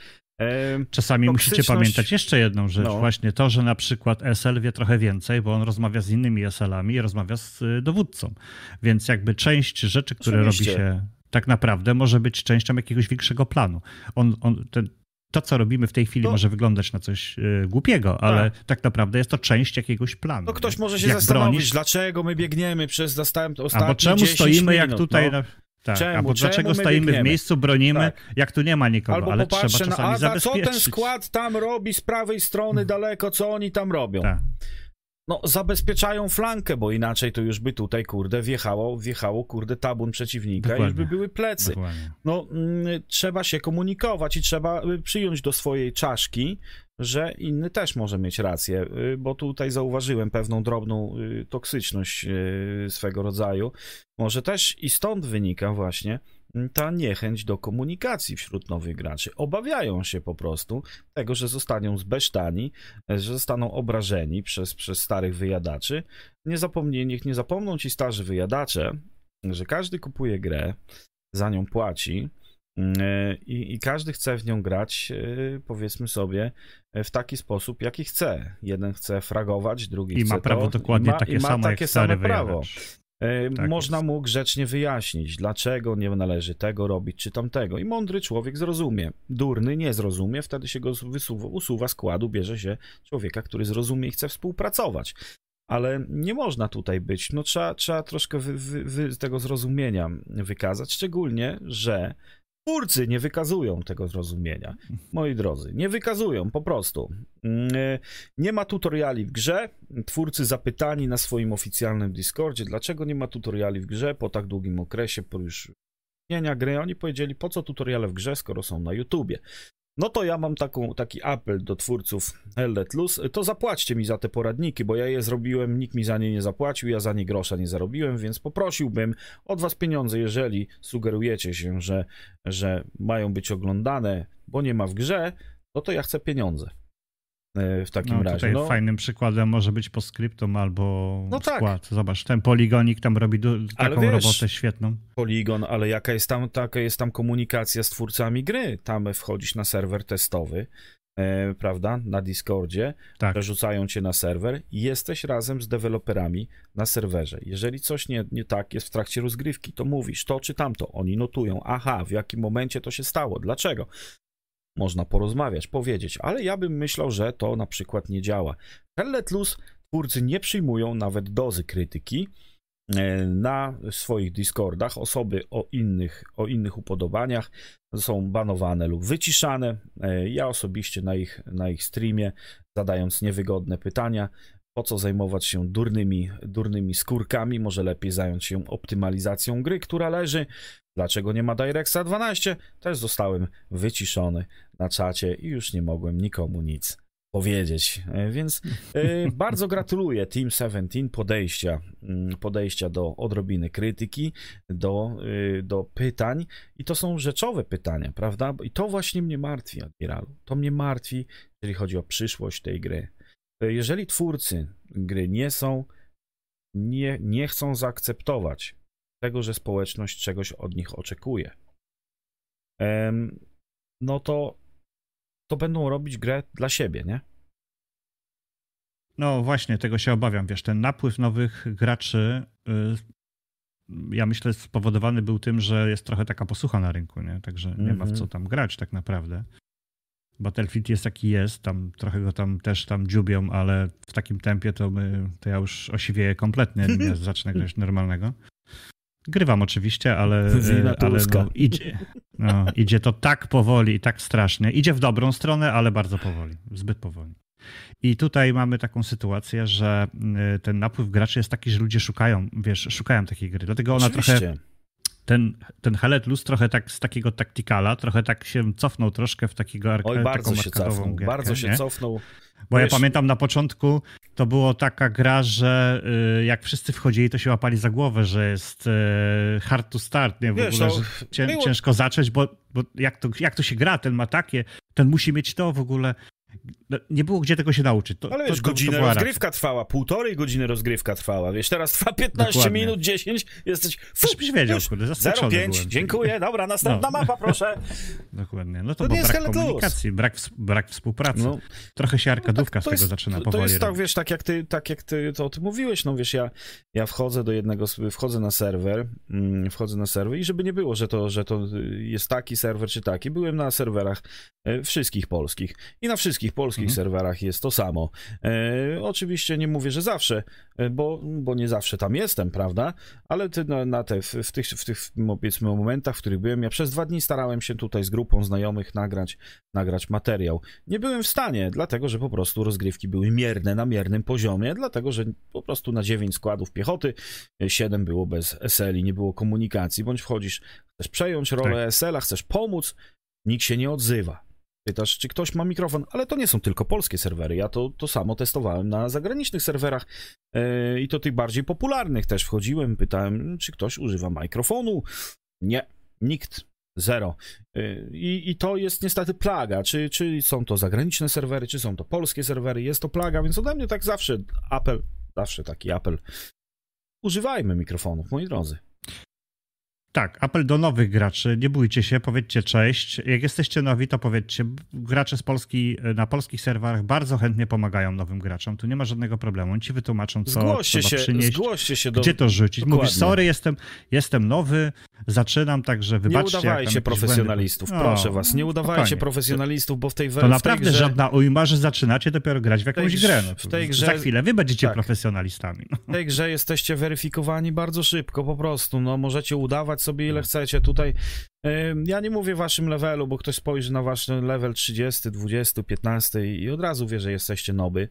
Czasami toksyczność... musicie pamiętać jeszcze jedną rzecz, no. właśnie to, że na przykład SL wie trochę więcej, bo on rozmawia z innymi SL-ami i rozmawia z y, dowódcą. Więc jakby część rzeczy, które Oczywiście. robi się tak naprawdę, może być częścią jakiegoś większego planu. On, on, ten, to, co robimy w tej chwili, może wyglądać na coś y, głupiego, ale tak. tak. naprawdę jest to część jakiegoś planu. No ktoś może się jak zastanowić, bronisz... dlaczego my biegniemy przez ostatnie Albo czemu stoimy, jak tutaj... No. Na... Tak, czemu, albo dlaczego stoimy biegniemy? w miejscu, bronimy, tak. jak tu nie ma nikogo, albo ale trzeba czasami na, a, zabezpieczyć. co ten skład tam robi z prawej strony daleko, co oni tam robią? Tak no, zabezpieczają flankę, bo inaczej to już by tutaj, kurde, wjechało, wjechało kurde, tabun przeciwnika Dokładnie. i już by były plecy. Dokładnie. No, mm, trzeba się komunikować i trzeba y, przyjąć do swojej czaszki, że inny też może mieć rację, y, bo tutaj zauważyłem pewną drobną y, toksyczność swego rodzaju. Może też i stąd wynika właśnie, ta niechęć do komunikacji wśród nowych graczy. Obawiają się po prostu tego, że zostaną zbesztani, że zostaną obrażeni przez, przez starych wyjadaczy. Nie zapomnij, niech nie zapomną ci starzy wyjadacze, że każdy kupuje grę, za nią płaci mm, i, i każdy chce w nią grać, e, powiedzmy sobie, w taki sposób, jaki chce. Jeden chce fragować, drugi I chce ma prawo to, dokładnie i ma, takie i ma samo takie same prawo. Wyjadacz. E, tak Można jest. mu grzecznie wyjaśnić, dlaczego nie należy tego robić czy tamtego. I mądry człowiek zrozumie. Durny nie zrozumie, wtedy się go wysuwa, usuwa składu, bierze się człowieka, który zrozumie i chce współpracować. Ale nie można tutaj być. No, trzeba, trzeba troszkę wy, wy, wy tego zrozumienia wykazać, szczególnie, że Twórcy nie wykazują tego zrozumienia, moi drodzy. Nie wykazują, po prostu. Mm, e, nie ma tutoriali w grze. Twórcy zapytani na swoim oficjalnym Discordzie, dlaczego nie ma tutoriali w grze po tak długim okresie, po już istnienia gry. Oni powiedzieli, po co tutoriale w grze, skoro są na YouTubie. No to ja mam taką, taki apel do twórców Let Loose, to zapłaćcie mi za te poradniki, bo ja je zrobiłem, nikt mi za nie nie zapłacił, ja za nie grosza nie zarobiłem, więc poprosiłbym od was pieniądze, jeżeli sugerujecie się, że, że mają być oglądane, bo nie ma w grze, no to ja chcę pieniądze. E, w takim no, razie. Tutaj no. fajnym przykładem może być postscriptum albo no tak. skład. Zobacz, ten poligonik tam robi taką wiesz, robotę świetną. Poligon, ale jaka jest tam, taka jest tam komunikacja z twórcami gry? Tam wchodzisz na serwer testowy, e, prawda, na Discordzie, tak. przerzucają cię na serwer i jesteś razem z deweloperami na serwerze. Jeżeli coś nie, nie tak jest w trakcie rozgrywki, to mówisz to czy tamto. Oni notują, aha, w jakim momencie to się stało, dlaczego? Można porozmawiać, powiedzieć, ale ja bym myślał, że to na przykład nie działa. Hellet Luz twórcy nie przyjmują nawet dozy krytyki e, na swoich Discordach. Osoby o innych, o innych upodobaniach są banowane lub wyciszane. E, ja osobiście na ich, na ich streamie, zadając niewygodne pytania, po co zajmować się durnymi, durnymi skórkami? Może lepiej zająć się optymalizacją gry, która leży Dlaczego nie ma DirectSa 12? Też zostałem wyciszony na czacie i już nie mogłem nikomu nic powiedzieć. E, więc y, [laughs] bardzo gratuluję Team 17 podejścia, y, podejścia do odrobiny krytyki, do, y, do pytań i to są rzeczowe pytania, prawda? I to właśnie mnie martwi, Admiralu. To mnie martwi, jeżeli chodzi o przyszłość tej gry. Jeżeli twórcy gry nie są, nie, nie chcą zaakceptować tego, że społeczność czegoś od nich oczekuje. No to, to będą robić grę dla siebie, nie? No właśnie, tego się obawiam. Wiesz, ten napływ nowych graczy, y, ja myślę, spowodowany był tym, że jest trochę taka posłucha na rynku, nie? Także nie mm -hmm. ma w co mhm. tam grać tak naprawdę. Battlefield jest jaki jest, tam trochę go tam też tam dziubią, ale w takim tempie to, my, to ja już osiwieję kompletnie, nim [laughs] zacznę grać normalnego. Grywam oczywiście, ale, [laughs] ale no, idzie, no, idzie to tak powoli i tak strasznie. Idzie w dobrą stronę, ale bardzo powoli, zbyt powoli. I tutaj mamy taką sytuację, że y, ten napływ graczy jest taki, że ludzie szukają, wiesz, szukają takiej gry. Dlatego ona oczywiście. trochę ten, ten Hellet Luz trochę tak z takiego taktikala, trochę tak się cofnął troszkę w takiego arka, Oj, bardzo się cofnął, gierkę, bardzo się nie? cofnął. Bo Wiesz... ja pamiętam na początku to było taka gra, że y, jak wszyscy wchodzili, to się łapali za głowę, że jest y, hard to start, nie? W Wiesz, ogóle, no, że cię, było... ciężko zacząć, bo, bo jak, to, jak to się gra, ten ma takie, ten musi mieć to w ogóle. No, nie było gdzie tego się nauczyć. To, Ale wiesz, to, to, godzinę to rozgrywka racja. trwała, półtorej godziny rozgrywka trwała, wiesz, teraz trwa 15 Dokładnie. minut, 10, jesteś... Fu, byś wiedział, kurde, 0,5, dziękuję, dobra, następna no. mapa, proszę. [laughs] dokładnie. No to, To brak komunikacji, brak, brak współpracy. No, Trochę się arkadówka tak, z tego jest- zaczyna powoli To jest tak, wiesz, tak jak ty, tak jak ty to o tym mówiłeś, no wiesz, ja, ja wchodzę do jednego, wchodzę na serwer, mm, wchodzę na serwer i żeby nie było, że to, że to jest taki serwer czy taki, byłem na serwerach e, wszystkich polskich i na wszystkich polskich Mhm. serwerach jest to samo. E, oczywiście nie mówię, że zawsze, e, bo, bo nie zawsze tam jestem, prawda, ale ty na, na te, w, w tych, w tych powiedzmy momentach, w których byłem, ja przez dwa dni starałem się tutaj z grupą znajomych nagrać, nagrać materiał. Nie byłem w stanie, dlatego że po prostu rozgrywki były mierne na miernym poziomie, dlatego że po prostu na 9 składów piechoty 7 było bez SL-i, nie było komunikacji, bądź wchodzisz, chcesz przejąć rolę SL-a, chcesz pomóc, nikt się nie odzywa. Pytasz, czy ktoś ma mikrofon, ale to nie są tylko polskie serwery. Ja to, to samo testowałem na zagranicznych serwerach e, i to tych bardziej popularnych też wchodziłem, pytałem, czy ktoś używa mikrofonu. Nie, nikt. Zero. Y, I, I to jest niestety plaga. Czy, czy są to zagraniczne serwery, czy są to polskie serwery, jest to plaga, więc ode mnie tak zawsze apel, zawsze taki apel. Używajmy mikrofonów, moi drodzy. Tak, apel do nowych graczy. Nie bójcie się, powiedzcie cześć. Jak jesteście nowi, to powiedzcie. Gracze z Polski na polskich serwerach bardzo chętnie pomagają nowym graczom. Tu nie ma żadnego problemu. Oni ci wytłumaczą, co Zgłoście trzeba się, przynieść. zgłoście się do... Gdzie to rzucić? Dokładnie. Mówisz, sorry, jestem, jestem nowy, zaczynam, także Nie wybaczcie. tam udawajcie profesjonalistów, błędy- proszę was, nie udawajcie spokojnie. profesjonalistów, bo w tej To wersji naprawdę grze... żadna ujma, że zaczynacie dopiero grać w jakąś tej grę. No, w tej grze- Za chwilę wy będziecie tak. profesjonalistami. No. W tej grze jesteście weryfikowani bardzo szybko, po prostu. No, możecie udawać sobie ile chcecie tutaj. Ja nie mówię waszym levelu, bo ktoś spojrzy na wasz level 30, 20, 15 i od razu wie, że jesteście noby.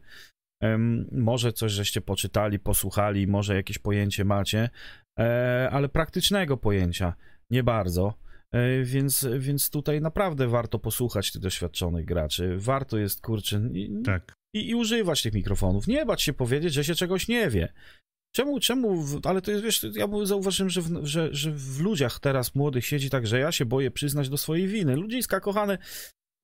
Może coś żeście poczytali, posłuchali, może jakieś pojęcie macie, e, ale praktycznego pojęcia nie bardzo. E, Więc, więc tutaj naprawdę warto posłuchać tych doświadczonych graczy. Warto jest, kurczę, i- Tak. i, i używać tych mikrofonów. Nie bać się powiedzieć, że się czegoś nie wie. Czemu, czemu, ale to jest, wiesz, ja zauważyłem, że w, że, że w ludziach teraz młodych siedzi tak, że ja się boję przyznać do swojej winy. Ludziska kochane,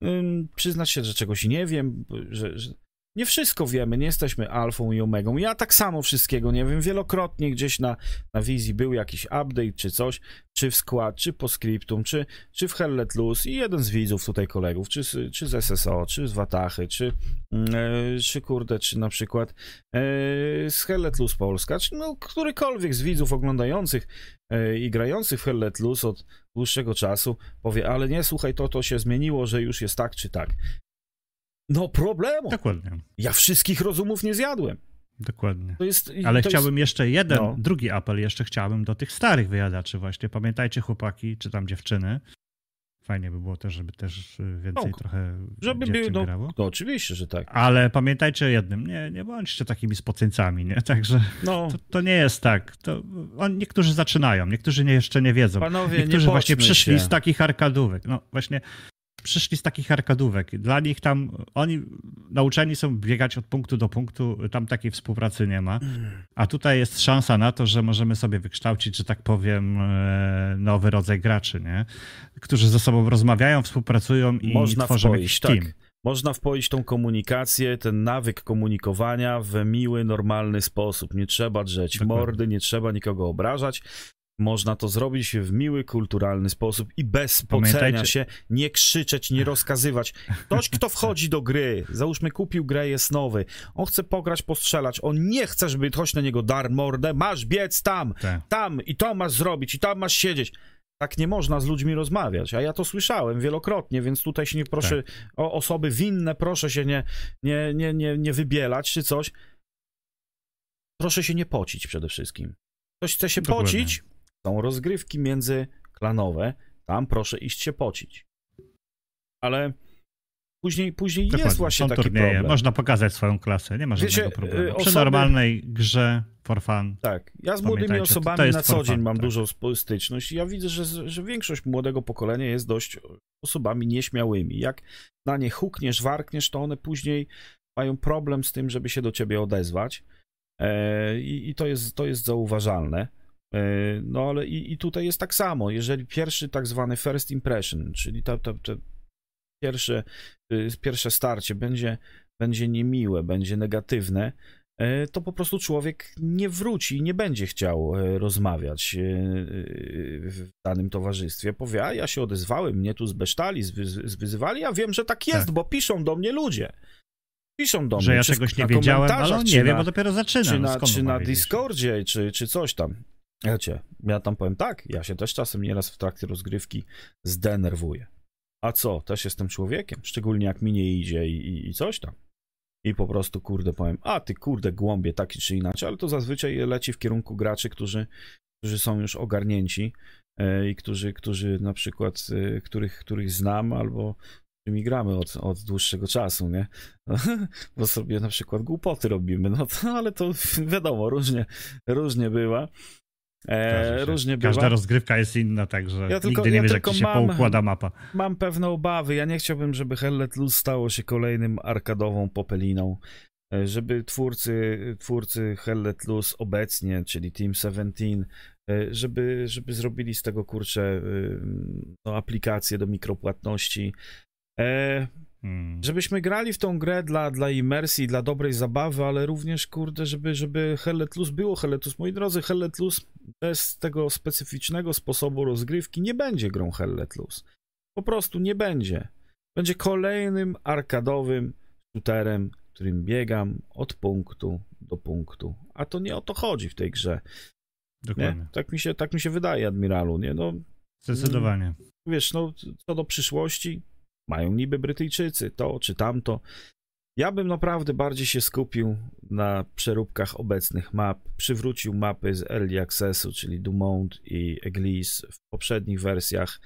ym, przyznać się, że czegoś nie wiem, że, że nie wszystko wiemy, nie jesteśmy alfą i omegą. Ja tak samo wszystkiego nie wiem. Wielokrotnie gdzieś na, na wizji był jakiś update czy coś, czy w skład, czy po scriptum, czy, czy w Hell Let Loose i jeden z widzów tutaj kolegów, czy czy z SSO, czy z Watachy, czy, e, czy kurde, czy na przykład e, z Hell Let Loose Polska, czy no którykolwiek z widzów oglądających e, i grających w Hell Let Loose od dłuższego czasu powie, ale nie, słuchaj, to to się zmieniło, że już jest tak czy tak. No problemu. Dokładnie. Ja wszystkich rozumów nie zjadłem. Dokładnie. To jest, Ale to chciałbym jeszcze jeden, No. drugi apel jeszcze chciałbym do tych starych wyjadaczy właśnie. Pamiętajcie chłopaki, czy tam dziewczyny. Fajnie by było też, żeby też y, więcej No, trochę Żeby dziewczyn był, no, grało. no oczywiście, że tak. Ale pamiętajcie o jednym, nie, nie bądźcie takimi spoceńcami, nie? [laughs] Także No, to, to nie jest tak. To, on, niektórzy zaczynają, niektórzy nie, jeszcze nie wiedzą. panowie, Niektórzy nie właśnie przyszli się. z takich arkadówek. No właśnie przyszli z takich arkadówek. Dla nich tam, oni nauczeni są biegać od punktu do punktu, tam takiej współpracy nie ma. A tutaj jest szansa na to, że możemy sobie wykształcić, że tak powiem, e, nowy rodzaj graczy, nie? Którzy ze sobą rozmawiają, współpracują i Można tworzą wpoić, jakiś tak. team. Można wpoić tą komunikację, ten nawyk komunikowania w miły, normalny sposób. Nie trzeba drzeć Dokładnie. mordy, nie trzeba nikogo obrażać. Można to zrobić w miły, kulturalny sposób i bez Pamiętajcie- się, nie krzyczeć, nie rozkazywać. Ktoś, kto wchodzi do gry, załóżmy kupił grę, jest nowy, on chce pograć, postrzelać, on nie chce, żeby ktoś na niego dar mordę, masz biec tam, Tak. tam i to masz zrobić i tam masz siedzieć. Tak nie można z ludźmi rozmawiać, a ja to słyszałem wielokrotnie, więc tutaj się nie proszę o osoby winne, proszę się nie, nie, nie, nie, nie wybielać czy coś. Proszę się nie pocić przede wszystkim. Ktoś chce się Dokładnie. pocić, są rozgrywki międzyklanowe, tam proszę iść się pocić. Ale później, później jest właśnie Są taki turnieje, problem. można pokazać swoją klasę, nie ma Wiecie, żadnego problemu. y, Przy osoby- normalnej grze for fun. Tak, ja z młodymi osobami na co dzień fun, mam tak. dużą styczność i ja widzę, że, że większość młodego pokolenia jest dość osobami nieśmiałymi. Jak na nie hukniesz, warkniesz, to one później mają problem z tym, żeby się do ciebie odezwać e, i, i to, jest, to jest zauważalne. E, no ale i, i tutaj jest tak samo, jeżeli pierwszy tak zwany first impression, czyli to, to, to pierwsze, y, pierwsze starcie będzie, będzie niemiłe, będzie negatywne, e, to po prostu człowiek nie wróci, nie będzie chciał e, rozmawiać w danym towarzystwie. Powie, a ja się odezwałem, mnie tu zbesztali, zwyzywali, ja wiem, że tak jest, tak. bo piszą do mnie ludzie. Piszą do że mnie. Że ja czegoś nie wiedziałem, ale on nie wiem, bo dopiero zaczyna. Czy na, czy na Discordzie, czy, czy coś tam. Wiecie, ja tam powiem tak, ja się też czasem nieraz w trakcie rozgrywki zdenerwuję. A co, też jestem człowiekiem, szczególnie jak mi nie idzie i, i, i coś tam. I po prostu, kurde, powiem, a ty kurde głąbie, taki czy inaczej, ale to zazwyczaj leci w kierunku graczy, którzy, którzy są już ogarnięci e, i którzy, którzy na przykład, e, których, których znam albo którymi gramy od, od dłuższego czasu, nie? [laughs] Bo sobie na przykład głupoty robimy, no to, ale to wiadomo, różnie, różnie bywa. E, różnie bywa. Każda rozgrywka jest inna, także ja tylko, nigdy nie ja wiesz, jak się mam, poukłada mapa. Mam pewne obawy. Ja nie chciałbym, żeby Hell Let Loose stało się kolejnym arkadową popeliną. E, żeby twórcy, twórcy Hell Let Loose obecnie, czyli Team 17, e, żeby, żeby zrobili z tego kurczę e, no, aplikację do mikropłatności. Hmm. Żebyśmy grali w tą grę dla, dla imersji, dla dobrej zabawy, ale również, kurde, żeby, żeby Hell Let Loose było Hell Let Loose. Moi drodzy, Hell Let Loose bez tego specyficznego sposobu rozgrywki nie będzie grą Hell Let Loose. Po prostu nie będzie. Będzie kolejnym arkadowym shooterem, którym biegam od punktu do punktu. A to nie o to chodzi w tej grze. Dokładnie. Nie? Tak, mi się, tak mi się wydaje, admiralu. Nie? No, Zdecydowanie. Wiesz, no, co do przyszłości, mają niby Brytyjczycy to czy tamto. Ja bym naprawdę bardziej się skupił na przeróbkach obecnych map, przywrócił mapy z Early Accessu, czyli Dumont i Eglis w poprzednich wersjach,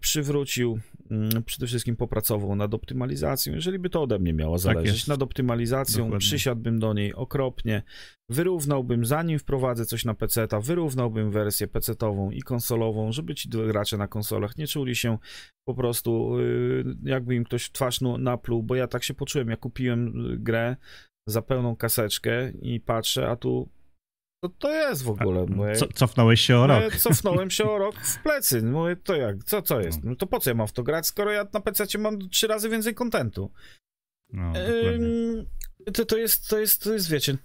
przywrócił, mm, przede wszystkim popracował nad optymalizacją. Jeżeli by to ode mnie miało tak zależeć, tak nad optymalizacją Dokładnie. przysiadłbym do niej okropnie, wyrównałbym, zanim wprowadzę coś na PC-ta, wyrównałbym wersję PC-tową i konsolową, żeby ci gracze na konsolach nie czuli się po prostu y, jakby im ktoś w twarz napluł, bo ja tak się poczułem, ja kupiłem y, grę za pełną kaseczkę i patrzę, a tu to, to jest w ogóle. Mówię, Co, cofnąłeś się o rok. Cofnąłem się o [laughs] rok w plecy. Mówię, to jak? Co, co jest? No. no to po co ja mam w to grać, skoro ja na PC mam trzy razy więcej kontentu? No, to, to, jest, to, jest, to jest, wiecie,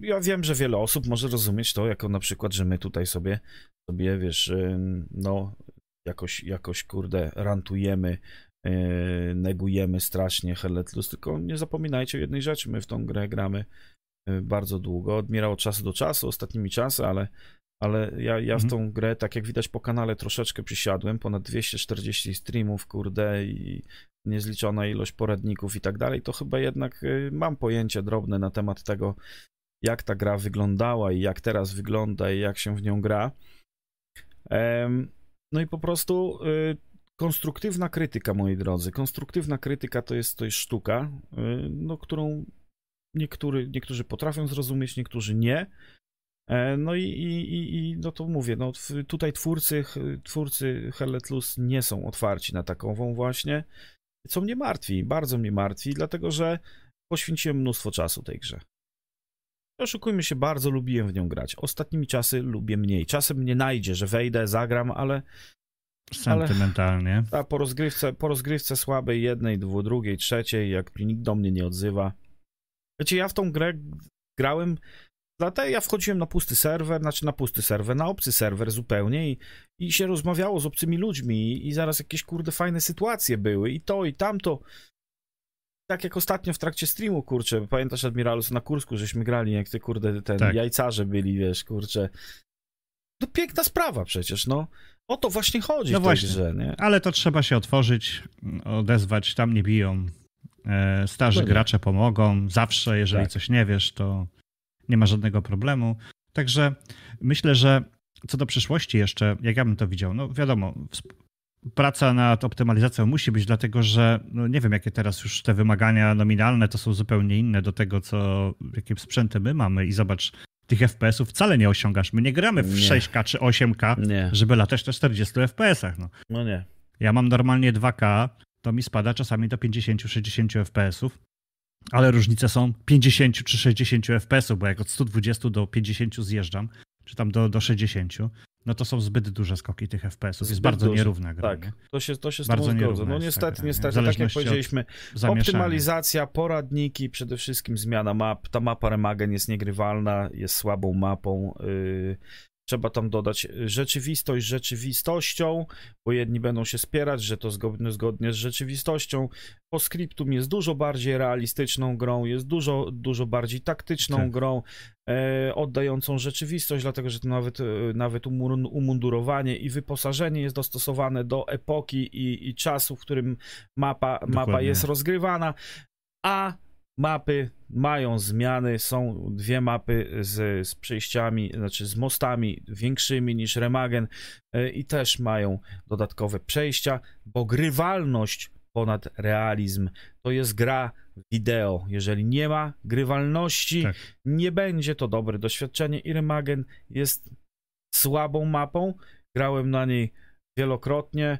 ja wiem, że wiele osób może rozumieć to jako na przykład, że my tutaj sobie, sobie wiesz, no, jakoś, jakoś kurde, rantujemy, negujemy strasznie Helletlus, tylko nie zapominajcie o jednej rzeczy, my w tą grę gramy bardzo długo, odmierało od czasu do czasu, ostatnimi czasy, ale, ale ja, ja w mhm. tą grę, tak jak widać po kanale, troszeczkę przysiadłem, ponad 240 streamów, kurde, i niezliczona ilość poradników i tak dalej, to chyba jednak y, mam pojęcie drobne na temat tego, jak ta gra wyglądała i jak teraz wygląda i jak się w nią gra. No i po prostu y, konstruktywna krytyka, moi drodzy. Konstruktywna krytyka to jest, to jest sztuka, y, no, którą niektóry, niektórzy potrafią zrozumieć, niektórzy nie. E, no i, i, i no to mówię, no tutaj twórcy, twórcy Helletlus nie są otwarci na takową właśnie co mnie martwi, bardzo mnie martwi, dlatego że poświęciłem mnóstwo czasu tej grze. Oszukujmy się, bardzo lubiłem w nią grać. Ostatnimi czasy lubię mniej. Czasem mnie najdzie, że wejdę, zagram, ale. Sentymentalnie. Ale, a po rozgrywce, po rozgrywce słabej, jednej, dwu, drugiej, trzeciej, jak nikt do mnie nie odzywa. Wiecie, ja w tą grę grałem Dlatego ja wchodziłem na pusty serwer, znaczy na pusty serwer, na obcy serwer zupełnie i, i się rozmawiało z obcymi ludźmi i, zaraz jakieś kurde fajne sytuacje były i to i tamto. Tak jak ostatnio w trakcie streamu, kurczę, pamiętasz Admiralus na Kursku, żeśmy grali, jak te kurde ten tak. jajcarze byli, wiesz, kurczę. To piękna sprawa przecież, no. O to właśnie chodzi no w właśnie. grze, nie? Ale to trzeba się otworzyć, odezwać, tam nie biją. E, starzy no gracze pomogą, zawsze, jeżeli tak. coś nie wiesz, to nie ma żadnego problemu. Także myślę, że co do przyszłości jeszcze, jak ja bym to widział, no wiadomo, praca nad optymalizacją musi być, dlatego że no nie wiem, jakie teraz już te wymagania nominalne to są zupełnie inne do tego, co, jakie sprzęty my mamy i zobacz, tych FPS-ów wcale nie osiągasz. My nie gramy w nie. 6K czy 8K, nie. żeby latać na 40 FPS-ach. No. no nie. Ja mam normalnie 2K, to mi spada czasami do 50-60 FPS-ów ale różnice są 50 czy 60 fps, bo jak od 120 do 50 zjeżdżam, czy tam do, do 60, no to są zbyt duże skoki tych FPS-ów. Jest bardzo duże. nierówna gra. Tak, nie? to się, to się z Bardzo tobą zgodzę. nierówna No niestety? W niestety, tak jak od powiedzieliśmy, optymalizacja, poradniki, przede wszystkim zmiana map. Ta mapa Remagen jest niegrywalna, jest słabą mapą. Yy, trzeba tam dodać rzeczywistość z rzeczywistością, bo jedni będą się spierać, że to zgodnie, zgodnie z rzeczywistością. Postscriptum jest dużo bardziej realistyczną grą, jest dużo, dużo bardziej taktyczną Tak. grą, e, oddającą rzeczywistość, dlatego że to nawet, e, nawet umun- umundurowanie i wyposażenie jest dostosowane do epoki i, i czasu, w którym mapa, mapa jest rozgrywana, a mapy mają zmiany, są dwie mapy z, z przejściami, znaczy z mostami większymi niż Remagen e, i też mają dodatkowe przejścia, bo grywalność ponad realizm to jest gra wideo. Jeżeli nie ma grywalności, Tak. nie będzie to dobre doświadczenie i Remagen jest słabą mapą. Grałem na niej wielokrotnie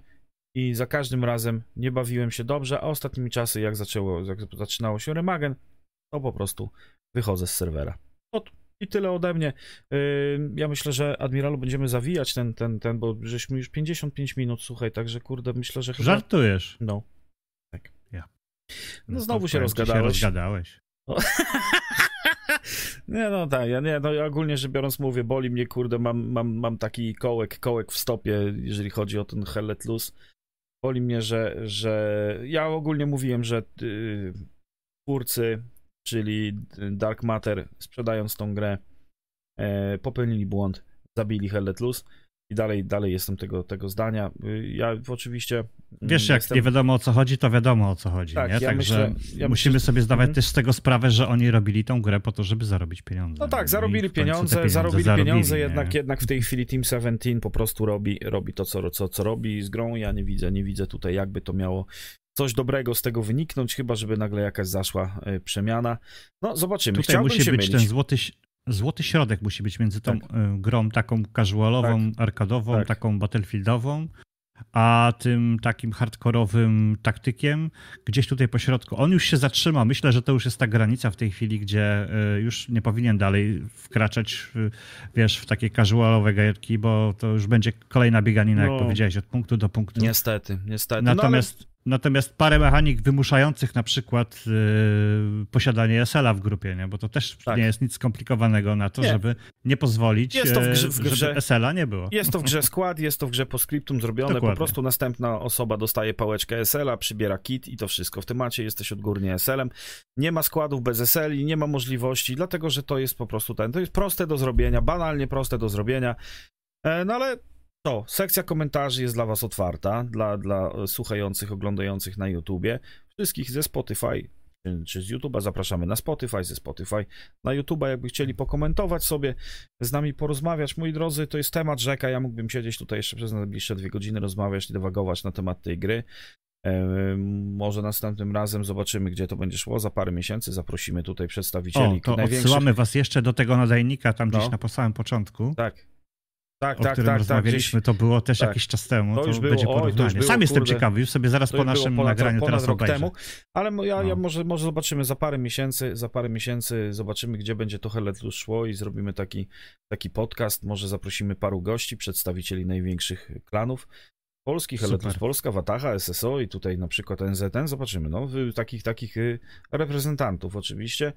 i za każdym razem nie bawiłem się dobrze, a ostatnimi czasy jak zaczęło, jak zaczynało się Remagen, to po prostu wychodzę z serwera. Ot, i tyle ode mnie. Yy, Ja myślę, że Admiralu będziemy zawijać ten, ten, ten, bo żeśmy już 55 minut, słuchaj, także kurde, myślę, że chyba... Żartujesz. No. Tak. Ja. No to znowu się rozgadałeś. rozgadałeś. O. [laughs] nie, no tak, ja nie, no ja ogólnie rzecz biorąc mówię, boli mnie, kurde, mam, mam, mam taki kołek, kołek w stopie, jeżeli chodzi o ten Hell Let Loose. Boli mnie, że, że ja ogólnie mówiłem, że yy, twórcy, czyli Dark Matter, sprzedając tą grę, e, popełnili błąd, zabili Hell Let Loose i dalej, dalej jestem tego, tego zdania. Y, Ja oczywiście... mm, Wiesz, jak jestem... nie wiadomo o co chodzi, to wiadomo o co chodzi. Tak, nie? ja Także myślę- ja musimy myślę- sobie zdawać Mhm. też z tego sprawę, że oni robili tą grę po to, żeby zarobić pieniądze. No tak, zarobili te pieniądze, zarobili pieniądze, nie? jednak, jednak w tej chwili Team 17 po prostu robi, robi to, co, co, co robi z grą. Ja nie widzę, nie widzę tutaj, jakby to miało coś dobrego z tego wyniknąć, chyba żeby nagle jakaś zaszła e, przemiana. No, zobaczymy. Tutaj Chciałbym musi się być mylić. ten złoty, złoty środek musi być między tą Tak. y, grą taką casualową, arkadową, Tak. taką battlefieldową, a tym takim hardkorowym taktykiem gdzieś tutaj po środku. On już się zatrzymał. Myślę, że to już jest ta granica w tej chwili, gdzie y, już nie powinien dalej wkraczać, w, wiesz, w takie casualowe gierki, bo to już będzie kolejna bieganina, No. jak powiedziałeś, od punktu do punktu. Niestety, niestety. No, Natomiast, natomiast parę mechanik wymuszających na przykład yy, posiadanie SL-a w grupie, nie? bo to też Tak. nie jest nic skomplikowanego na to, Nie. żeby nie pozwolić, Jest to w grze- w grze- żeby SL-a nie było. Jest to w grze skład, jest to w grze postscriptum zrobione, Dokładnie. po prostu następna osoba dostaje pałeczkę SL-a, przybiera kit i to wszystko. W temacie jesteś odgórnie SL-em. Nie ma składów bez SL-i, nie ma możliwości, dlatego że to jest po prostu ten, to jest proste do zrobienia, banalnie proste do zrobienia. E, No ale to, sekcja komentarzy jest dla was otwarta, dla, dla słuchających, oglądających na YouTubie. Wszystkich ze Spotify czy- czy z YouTube'a zapraszamy na Spotify, ze Spotify na YouTube'a, jakby chcieli pokomentować sobie, z nami porozmawiać. Moi drodzy, to jest temat rzeka, ja mógłbym siedzieć tutaj jeszcze przez najbliższe dwie godziny, rozmawiać i dywagować na temat tej gry. Może następnym razem zobaczymy, gdzie to będzie szło. Za parę miesięcy zaprosimy tutaj przedstawicieli O, to największych... odsyłamy was jeszcze do tego nadajnika tam gdzieś No. na po samym początku, Tak. Tak, o tak, którym tak, tak. Gdzieś... rozmawialiśmy. To było też tak. jakiś czas temu. To To, już było- będzie oj, porównanie. było, Sam jestem kurde. ciekawy, już sobie zaraz po naszym ponad, nagraniu ponad teraz rok obejrzę. temu, ale ja, ja No. może, może zobaczymy za parę miesięcy, za parę miesięcy zobaczymy, gdzie będzie to Helletlus szło i zrobimy taki, taki podcast, może zaprosimy paru gości, przedstawicieli największych klanów polskich, Super. Helletlus Polska, Wataha, SSO i tutaj na przykład NZN, zobaczymy, no, takich, takich y, reprezentantów oczywiście,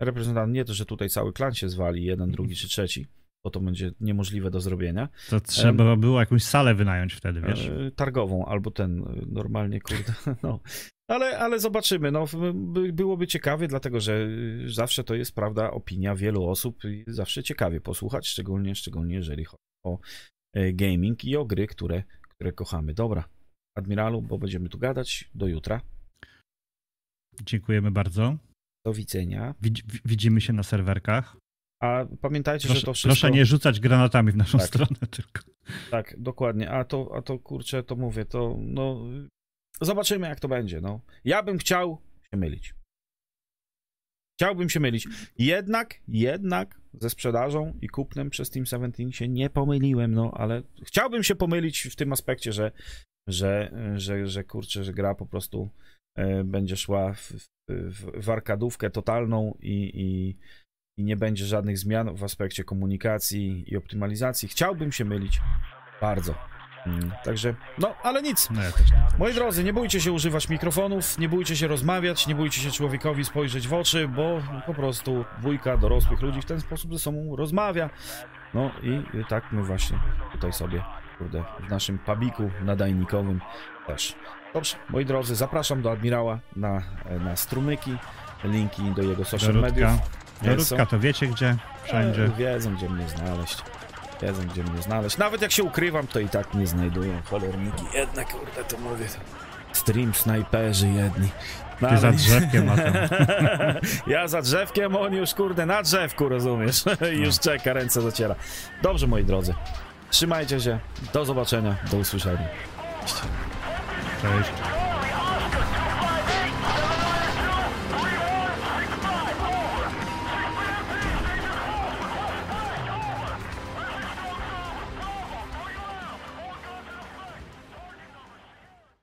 reprezentant nie to, że tutaj cały klan się zwali, jeden, drugi czy trzeci, bo to będzie niemożliwe do zrobienia, To trzeba było jakąś salę wynająć wtedy, wiesz? E, targową albo ten e, normalnie, kurde, [laughs] no. Ale, ale zobaczymy, no, byłoby ciekawie, dlatego że y, zawsze to jest, prawda, opinia wielu osób i zawsze ciekawie posłuchać, szczególnie, szczególnie jeżeli chodzi o e, gaming i o gry, które, które kochamy. Dobra, Admiralu, bo będziemy tu gadać, do jutra, Dziękujemy bardzo. do widzenia, Widz, widzimy się na serwerkach. A pamiętajcie, że Proszę, to wszystko... proszę nie rzucać granatami w naszą Tak. stronę tylko. Tak, dokładnie. A to, a to kurczę, to mówię, to no. Zobaczymy, jak to będzie. No. Ja bym chciał się mylić. Chciałbym się mylić. Jednak, jednak ze sprzedażą i kupnem przez Team 17 się nie pomyliłem, no ale chciałbym się pomylić w tym aspekcie, że, że, że, że kurczę, że gra po prostu e, będzie szła w, w, w arkadówkę totalną i, i, i nie będzie żadnych zmian w aspekcie komunikacji i optymalizacji. Chciałbym się mylić. Bardzo. Mm, Także, no, ale nic. No ja. Moi drodzy, nie bójcie się używać mikrofonów, nie bójcie się rozmawiać, nie bójcie się człowiekowi spojrzeć w oczy, bo po prostu dwójka dorosłych ludzi w ten sposób ze sobą rozmawia. No i tak my właśnie tutaj sobie, kurde, w naszym pubiku nadajnikowym też. Dobrze, moi drodzy, zapraszam do admirała na, na strumyki, linki do jego social mediów. Nie. Dorodka to wiecie gdzie? Wszędzie. E, Wiedzą, gdzie mnie znaleźć. Wiedzą, gdzie mnie znaleźć. Nawet jak się ukrywam, to i tak mnie znajdują. Cholerniki. Jedne, kurde, to mówię. Stream snajperzy jedni. No, Ty za drzewkiem, a tam... [laughs] ja za drzewkiem, on już, kurde, na drzewku, rozumiesz? [laughs] Już czeka, ręce zaciera. Dobrze, moi drodzy. Trzymajcie się. Do zobaczenia. Do usłyszenia. Cześć.